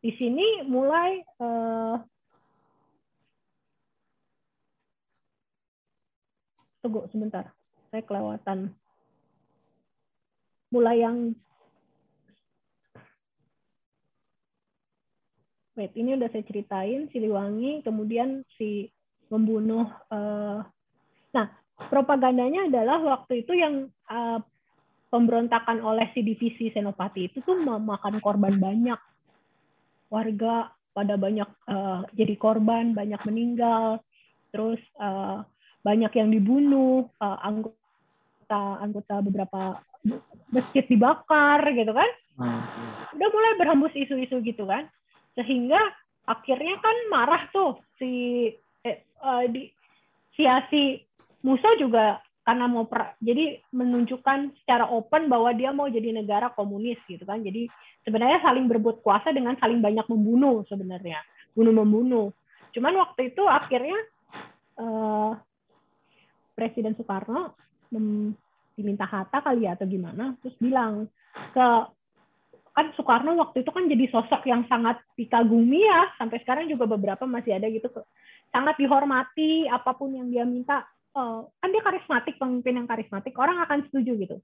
Di sini mulai eh, tunggu sebentar saya kelewatan. Mulai yang wait ini udah saya ceritain Siliwangi kemudian si membunuh eh, nah propagandanya adalah waktu itu yang eh, pemberontakan oleh si divisi Senopati itu tuh memakan korban banyak. Warga pada banyak eh, jadi korban banyak meninggal terus eh, banyak yang dibunuh eh, anggota anggota beberapa masjid dibakar gitu kan. Hmm. udah mulai berhembus isu-isu gitu kan sehingga akhirnya kan marah tuh si eh, eh, di si si Musa juga karena mau per- jadi menunjukkan secara open bahwa dia mau jadi negara komunis gitu kan. Jadi sebenarnya saling berebut kuasa dengan saling banyak membunuh sebenarnya. Bunuh membunuh. Cuman waktu itu akhirnya eh, Presiden Soekarno mem- diminta Hatta kali ya atau gimana terus bilang ke kan Soekarno waktu itu kan jadi sosok yang sangat dikagumi ya sampai sekarang juga beberapa masih ada gitu sangat dihormati apa pun yang dia minta eh, kan dia karismatik pemimpin yang karismatik orang akan setuju gitu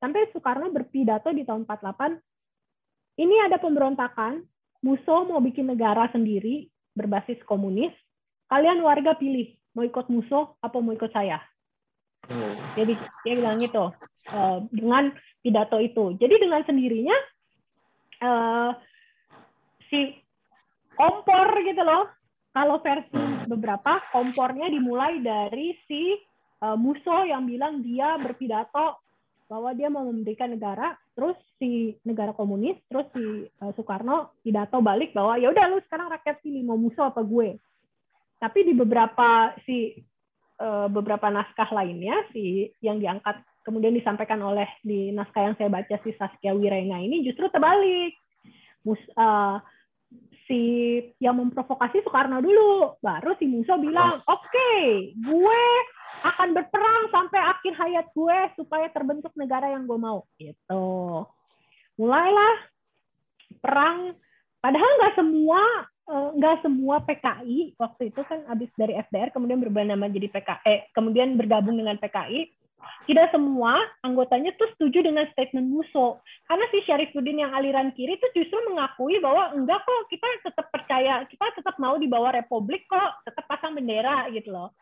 sampai Soekarno berpidato di tahun 48 ini ada pemberontakan Musso mau bikin negara sendiri berbasis komunis kalian warga pilih mau ikut Musso apa mau ikut saya Hmm. dia, bi- dia bilang gitu eh, dengan pidato itu. Jadi dengan sendirinya eh, si kompor gitu loh. Kalau versi beberapa kompornya dimulai dari si eh, Musso yang bilang dia berpidato bahwa dia mau memberikan negara, terus si negara komunis, terus si eh, Soekarno pidato balik bahwa ya udah lu sekarang rakyat pilih mau Musso apa gue. Tapi di beberapa si eh, beberapa naskah lainnya si yang diangkat kemudian disampaikan oleh di naskah yang saya baca si Saskia Wirenga ini justru terbalik. Mus, eh, si yang memprovokasi Soekarno dulu, baru si Musso bilang, oke, gue akan berperang sampai akhir hayat gue supaya terbentuk negara yang gue mau. Gitu. Mulailah perang. Padahal nggak semua eh, nggak semua PKI waktu itu kan habis dari FDR kemudian berubah nama jadi PKI, eh, kemudian bergabung dengan PKI. Tidak semua anggotanya tuh setuju dengan statement Musso. Karena si Syarifuddin yang aliran kiri itu justru mengakui bahwa enggak kok kita tetap percaya, kita tetap mau di bawah republik kok, tetap pasang bendera gitu loh.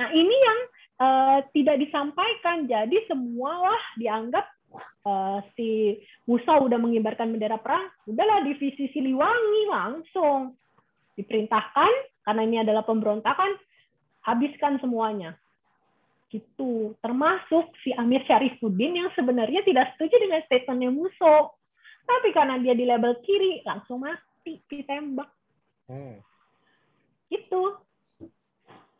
Nah ini yang eh, tidak disampaikan, jadi semualah dianggap eh, si Musa udah mengibarkan bendera perang, udahlah divisi Siliwangi langsung diperintahkan karena ini adalah pemberontakan, habiskan semuanya. Gitu. Termasuk si Amir Syarifuddin yang sebenarnya tidak setuju dengan statementnya Muso. Tapi karena dia di label kiri, langsung mati, ditembak. Hmm. Gitu.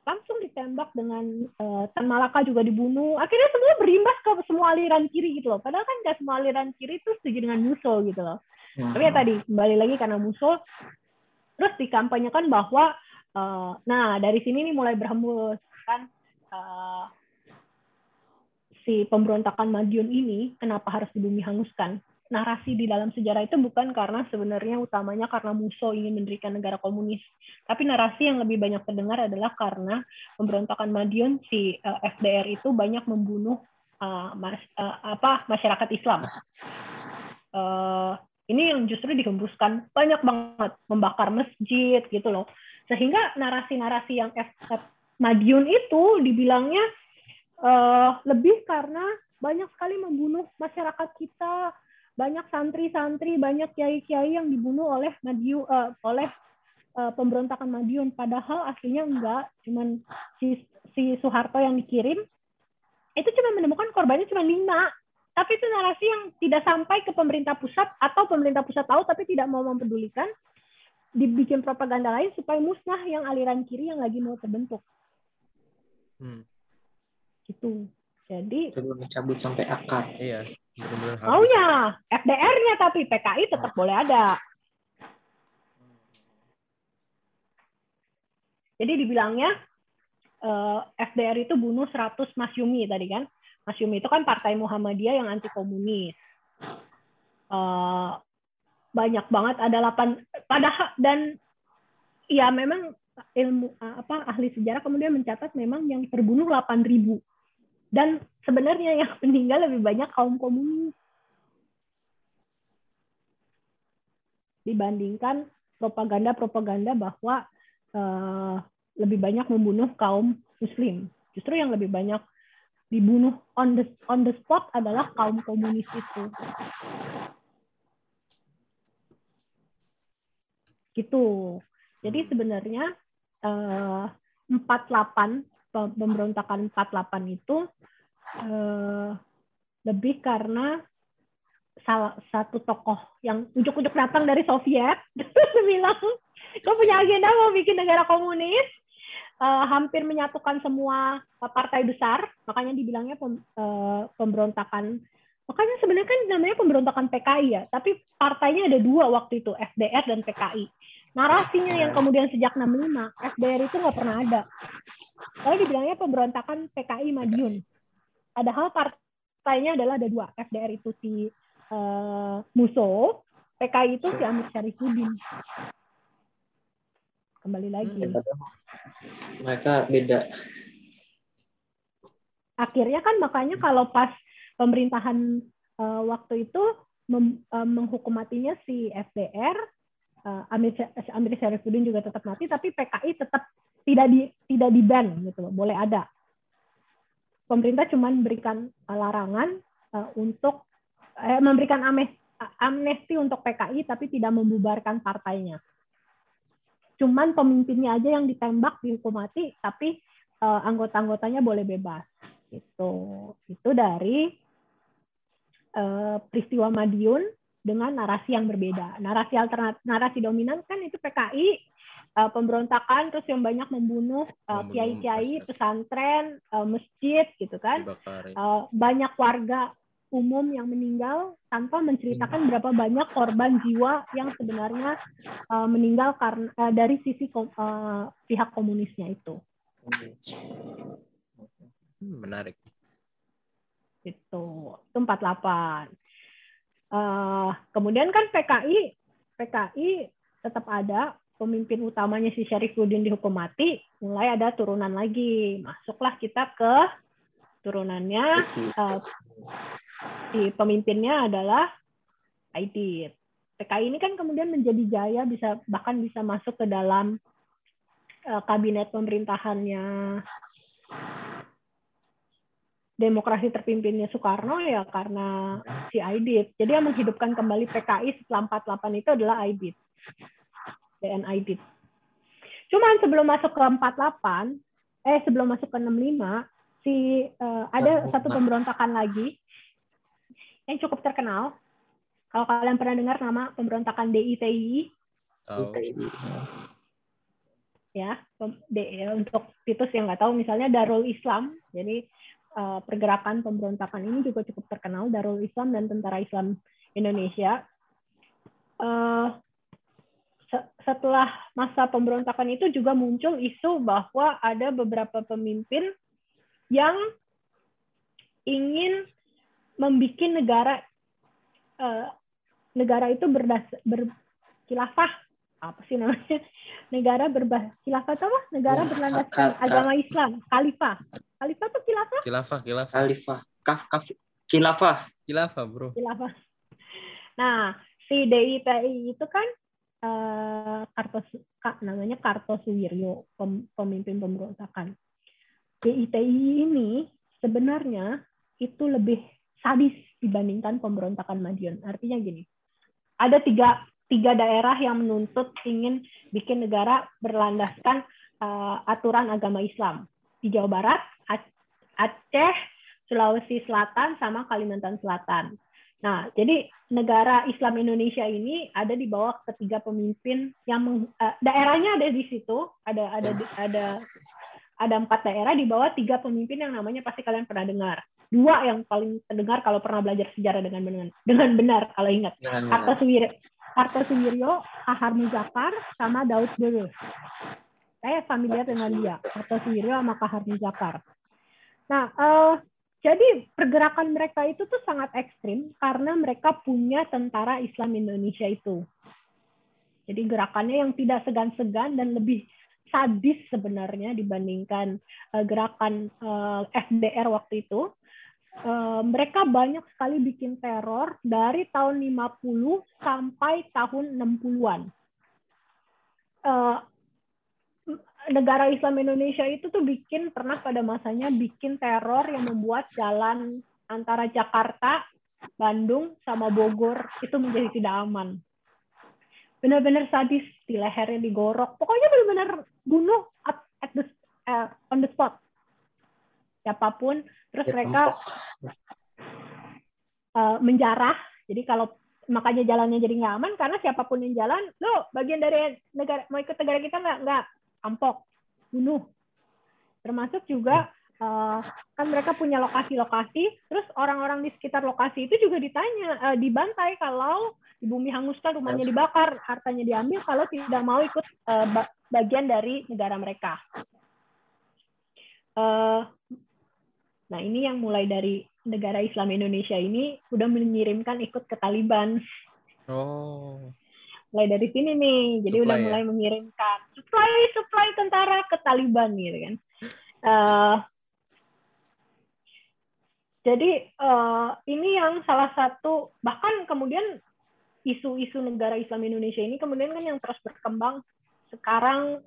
Langsung ditembak dengan eh, Tan Malaka juga dibunuh. Akhirnya semua berimbas ke semua aliran kiri gitu loh. Padahal kan nggak semua aliran kiri itu setuju dengan Muso gitu loh. Hmm. Tapi ya tadi kembali lagi karena Musso terus dikampanyekan bahwa uh, nah dari sini nih mulai berhembus kan uh, si pemberontakan Madiun ini kenapa harus dibumi hanguskan? Narasi di dalam sejarah itu bukan karena sebenarnya utamanya karena Musso ingin mendirikan negara komunis, tapi narasi yang lebih banyak terdengar adalah karena pemberontakan Madiun si uh, eh, FDR itu banyak membunuh uh, mas, uh, apa masyarakat Islam. Uh, ini yang justru dihembuskan. Banyak banget. Membakar masjid gitu loh, sehingga narasi-narasi yang F, F, Madiun itu dibilangnya uh, lebih karena banyak sekali membunuh masyarakat kita banyak santri-santri, banyak kiai-kiai yang dibunuh oleh Madiun uh, oleh uh, pemberontakan Madiun. Padahal aslinya enggak, cuman si, si Soeharto yang dikirim itu cuma menemukan korbannya cuma lima. Tapi itu narasi yang tidak sampai ke pemerintah pusat atau pemerintah pusat tahu tapi tidak mau mempedulikan. Dibikin propaganda lain supaya musnah yang aliran kiri yang lagi mau terbentuk. Hmm. Gitu. Jadi cabut sampai akar. Iya. Oh ya, FDR-nya tapi PKI tetap boleh ada. Jadi dibilangnya eh, FDR itu bunuh 100 Masyumi tadi kan. Masyumi itu kan partai Muhammadiyah yang anti komunis. Uh, banyak banget ada 8 padahal dan ya memang ilmu apa ahli sejarah kemudian mencatat memang yang terbunuh 8000 dan sebenarnya yang (laughs) meninggal lebih banyak kaum komunis dibandingkan propaganda-propaganda bahwa uh, lebih banyak membunuh kaum muslim. Justru yang lebih banyak dibunuh on the on the spot adalah kaum komunis itu. Gitu. Jadi sebenarnya uh, 48 pemberontakan 48 itu uh, lebih karena salah satu tokoh yang ujuk-ujuk datang dari Soviet (laughs) bilang gue punya agenda mau bikin negara komunis. Uh, hampir menyatukan semua partai besar makanya dibilangnya pem, uh, pemberontakan. Makanya sebenarnya kan namanya pemberontakan PKI ya tapi partainya ada dua waktu itu FDR dan PKI narasinya yang kemudian sejak 65 FDR itu nggak pernah ada lalu dibilangnya pemberontakan PKI Madiun Padahal partainya adalah ada dua. FDR itu si uh, Muso, PKI itu si Amir Syarifuddin. Kembali lagi. Mereka beda. Akhirnya kan makanya kalau pas pemerintahan uh, waktu itu mem, uh, menghukum matinya si FDR, uh, Amir, Amir Syarifuddin juga tetap mati, tapi PKI tetap tidak di tidak di ban gitu, boleh ada pemerintah cuma memberikan uh, larangan untuk eh, memberikan amnesti untuk PKI tapi tidak membubarkan partainya. Cuman pemimpinnya aja yang ditembak dihukum mati tapi uh, anggota-anggotanya boleh bebas. Itu itu dari uh, peristiwa Madiun dengan narasi yang berbeda. Narasi alternatif, narasi dominan kan itu PKI uh, pemberontakan terus yang banyak membunuh uh, kiai-kiai pesantren uh, masjid gitu kan uh, banyak warga umum yang meninggal tanpa menceritakan berapa banyak korban jiwa yang sebenarnya uh, meninggal karena uh, dari sisi kom, uh, pihak komunisnya itu. Hmm, menarik. Itu itu 48. Uh, kemudian kan PKI PKI tetap ada pemimpin utamanya si Syarifuddin dihukum mati, mulai ada turunan lagi. Masuklah kita ke turunannya. Uh, si pemimpinnya adalah Aidit. PKI ini kan kemudian menjadi jaya, bisa bahkan bisa masuk ke dalam uh, kabinet pemerintahannya demokrasi terpimpinnya Soekarno ya karena si Aidit. Jadi yang menghidupkan kembali PKI setelah 48 itu adalah Aidit. DNID. Cuman sebelum masuk ke 48, eh sebelum masuk ke 65, si uh, ada satu pemberontakan lagi yang cukup terkenal. Kalau kalian pernah dengar nama pemberontakan DITI, oh. ya, ya untuk situs yang nggak tahu misalnya Darul Islam, jadi uh, pergerakan pemberontakan ini juga cukup terkenal Darul Islam dan Tentara Islam Indonesia. Uh, setelah masa pemberontakan itu juga muncul isu bahwa ada beberapa pemimpin yang ingin membuat negara uh, negara itu berdas berkilafah apa sih namanya? Negara berbah khilafah apa? Negara ya, berlandaskan agama Islam khalifah. Khalifah tuh khilafah? Khilafah khilafah. Khalifah. Kaf kaf khilafah. Khilafah bro. Khilafah. Nah si DITI itu kan uh, Kartos namanya Kartosuwiryo pemimpin pemberontakan. DITI ini sebenarnya itu lebih sadis dibandingkan pemberontakan Madiun. Artinya gini ada tiga tiga daerah yang menuntut ingin bikin negara berlandaskan uh, aturan agama Islam di Jawa Barat, Aceh, Sulawesi Selatan, sama Kalimantan Selatan. Nah, jadi negara Islam Indonesia ini ada di bawah ketiga pemimpin yang meng, uh, daerahnya ada di situ, ada ada ada ada empat daerah di bawah tiga pemimpin yang namanya pasti kalian pernah dengar. Dua yang paling terdengar kalau pernah belajar sejarah dengan benar, dengan benar kalau ingat. Kartosuwiryo, Kartosuwiryo, Ahar Muzaffar, sama Daud Dulu. Saya familiar dengan dia, Kartosuwiryo sama Kahar Muzaffar. Nah, uh, jadi pergerakan mereka itu tuh sangat ekstrim karena mereka punya tentara Islam Indonesia itu. Jadi gerakannya yang tidak segan-segan dan lebih sadis sebenarnya dibandingkan uh, gerakan uh, eh, FDR waktu itu. Eh, mereka banyak sekali bikin teror dari tahun 50 sampai tahun 60-an. Uh, negara Islam Indonesia itu tuh bikin pernah pada masanya bikin teror yang membuat jalan antara Jakarta, Bandung sama Bogor itu menjadi tidak aman. Benar-benar sadis, di lehernya digorok. Pokoknya benar-benar bunuh at, at the, uh, on the spot. Siapa pun terus ya, mereka uh, menjarah. Jadi kalau makanya jalannya jadi nggak aman karena siapa pun yang jalan lo bagian dari negara mau ikut negara kita nggak? Nggak. Ampok bunuh. Termasuk juga uh, kan mereka punya lokasi-lokasi terus orang-orang di sekitar lokasi itu juga ditanya uh, dibantai kalau di bumi hanguskan rumahnya dibakar hartanya diambil kalau tidak mau ikut uh, bagian dari negara mereka uh, Nah, ini yang mulai dari negara Islam Indonesia ini udah mengirimkan ikut ke Taliban. Oh. Mulai dari sini nih, jadi supply, udah mulai ya? mengirimkan supply supply tentara ke Taliban gitu kan. Uh, jadi uh, ini yang salah satu bahkan kemudian isu-isu negara Islam Indonesia ini kemudian kan yang terus berkembang sekarang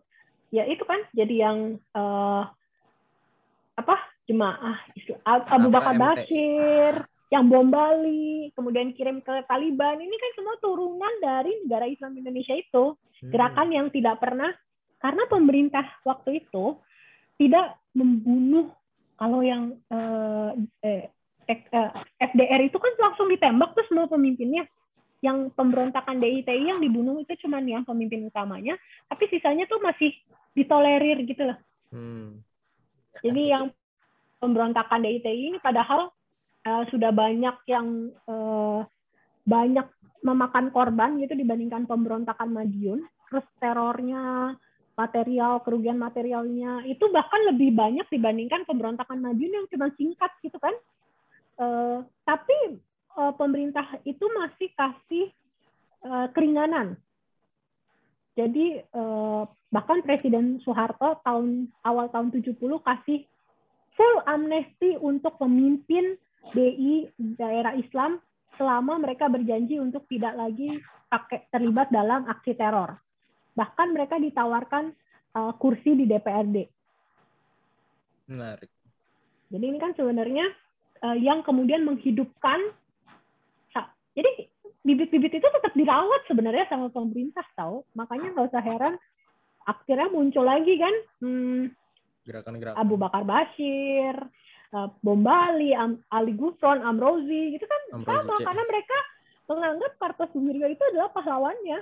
ya itu kan jadi yang uh, apa jemaah Abu Bakar Bashir yang bom Bali, kemudian kirim ke Taliban. Ini kan semua turunan dari negara Islam Indonesia itu. Hmm. Gerakan yang tidak pernah karena pemerintah waktu itu tidak membunuh kalau yang eh, eh, eh FDR itu kan langsung ditembak tuh semua pemimpinnya. Yang pemberontakan DITI yang dibunuh itu cuma yang pemimpin utamanya, tapi sisanya tuh masih ditolerir gitu loh. Hmm. Jadi yang pemberontakan DITI ini padahal uh, sudah banyak yang uh, banyak memakan korban gitu dibandingkan pemberontakan Madiun terus terornya material kerugian materialnya itu bahkan lebih banyak dibandingkan pemberontakan Madiun yang cuma singkat gitu kan uh, tapi uh, pemerintah itu masih kasih uh, keringanan jadi uh, bahkan Presiden Soeharto tahun awal tahun 70 kasih full amnesti untuk pemimpin BI daerah Islam selama mereka berjanji untuk tidak lagi pakai terlibat dalam aksi teror. Bahkan mereka ditawarkan uh, kursi di DPRD. Menarik. Jadi ini kan sebenarnya uh, yang kemudian menghidupkan jadi bibit-bibit itu tetap dirawat sebenarnya sama pemerintah tahu. Makanya nggak usah heran akhirnya muncul lagi kan hmm, gerakan-gerakan Abu Bakar Bashir, uh, Bom Bali, Ali Gufron, Amrozi gitu kan Amrozi sama CS. karena mereka menganggap Kartosuwiryo itu adalah pahlawannya.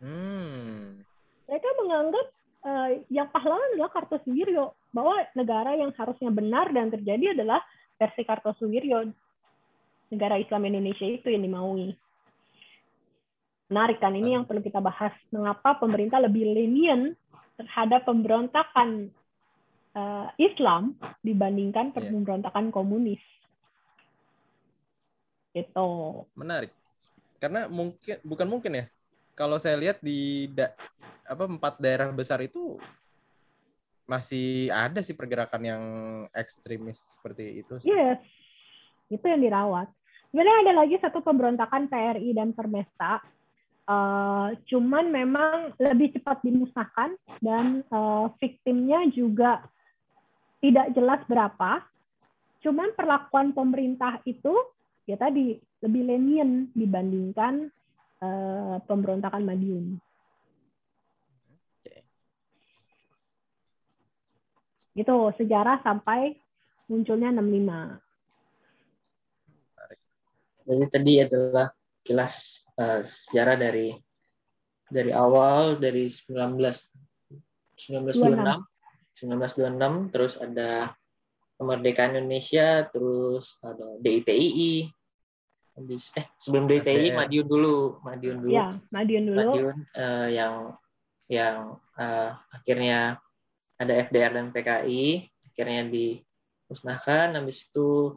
Hmm. Mereka menganggap uh, yang pahlawan adalah Kartosuwiryo bahwa negara yang harusnya benar dan terjadi adalah versi Kartosuwiryo negara Islam Indonesia itu yang dimaui. Menarik kan ini yang perlu kita bahas. Mengapa pemerintah lebih lenient terhadap pemberontakan uh, Islam dibandingkan Iya. pemberontakan komunis? Gitu. Menarik. Karena mungkin bukan mungkin ya. Kalau saya lihat di da- apa empat daerah besar itu masih ada sih pergerakan yang ekstremis seperti itu. sih. Yes, itu yang dirawat. Sebenarnya ada lagi satu pemberontakan PRI dan Permesta, Eh, cuman memang lebih cepat dimusnahkan dan eh, viktimnya juga tidak jelas berapa. Cuman perlakuan pemerintah itu ya tadi lebih lenient dibandingkan eh, pemberontakan Madiun. Gitu sejarah sampai munculnya 65. Jadi tadi adalah kilas eh, sejarah dari dari awal dari 19 1926 1926 terus ada kemerdekaan Indonesia terus ada DITII habis eh sebelum DITII FDR. Madiun dulu Madiun dulu Ya, Madiun dulu. Madiun eh, yang yang eh, akhirnya ada FDR dan PKI akhirnya dimusnahkan habis itu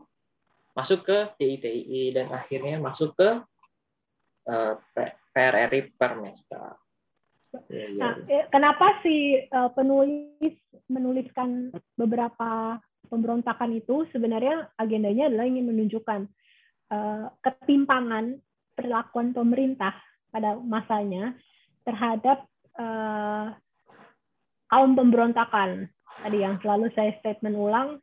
masuk ke DITII dan akhirnya masuk ke eh, PRRI Permesta. Ya, ya. Nah, eh, kenapa si eh, penulis menuliskan beberapa pemberontakan itu? Sebenarnya agendanya adalah ingin menunjukkan ketimpangan perlakuan pemerintah pada masanya terhadap kaum pemberontakan. Tadi yang selalu saya statement ulang,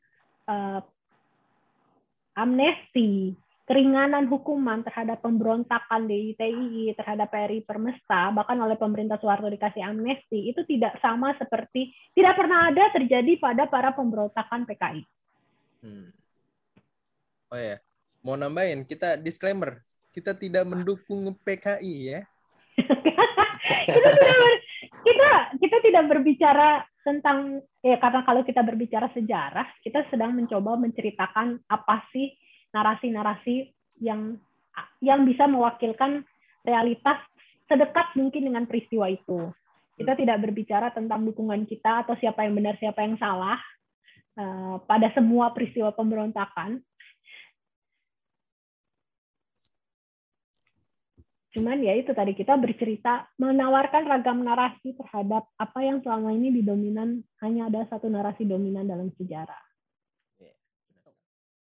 amnesti, keringanan hukuman terhadap pemberontakan di ITI, terhadap PRI Permesta, bahkan oleh pemerintah Soeharto dikasih amnesti, itu tidak sama seperti, tidak pernah ada terjadi pada para pemberontakan PKI. Hmm. Oh ya, mau nambahin kita disclaimer, kita tidak mendukung PKI ya. (laughs) kita, tidak ber- kita, kita tidak berbicara tentang, ya karena kalau kita berbicara sejarah, kita sedang mencoba menceritakan apa sih narasi-narasi yang yang bisa mewakilkan realitas sedekat mungkin dengan peristiwa itu. Kita tidak berbicara tentang dukungan kita atau siapa yang benar, siapa yang salah eh, pada semua peristiwa pemberontakan. Cuman ya itu tadi kita bercerita menawarkan ragam narasi terhadap apa yang selama ini didominan hanya ada satu narasi dominan dalam sejarah.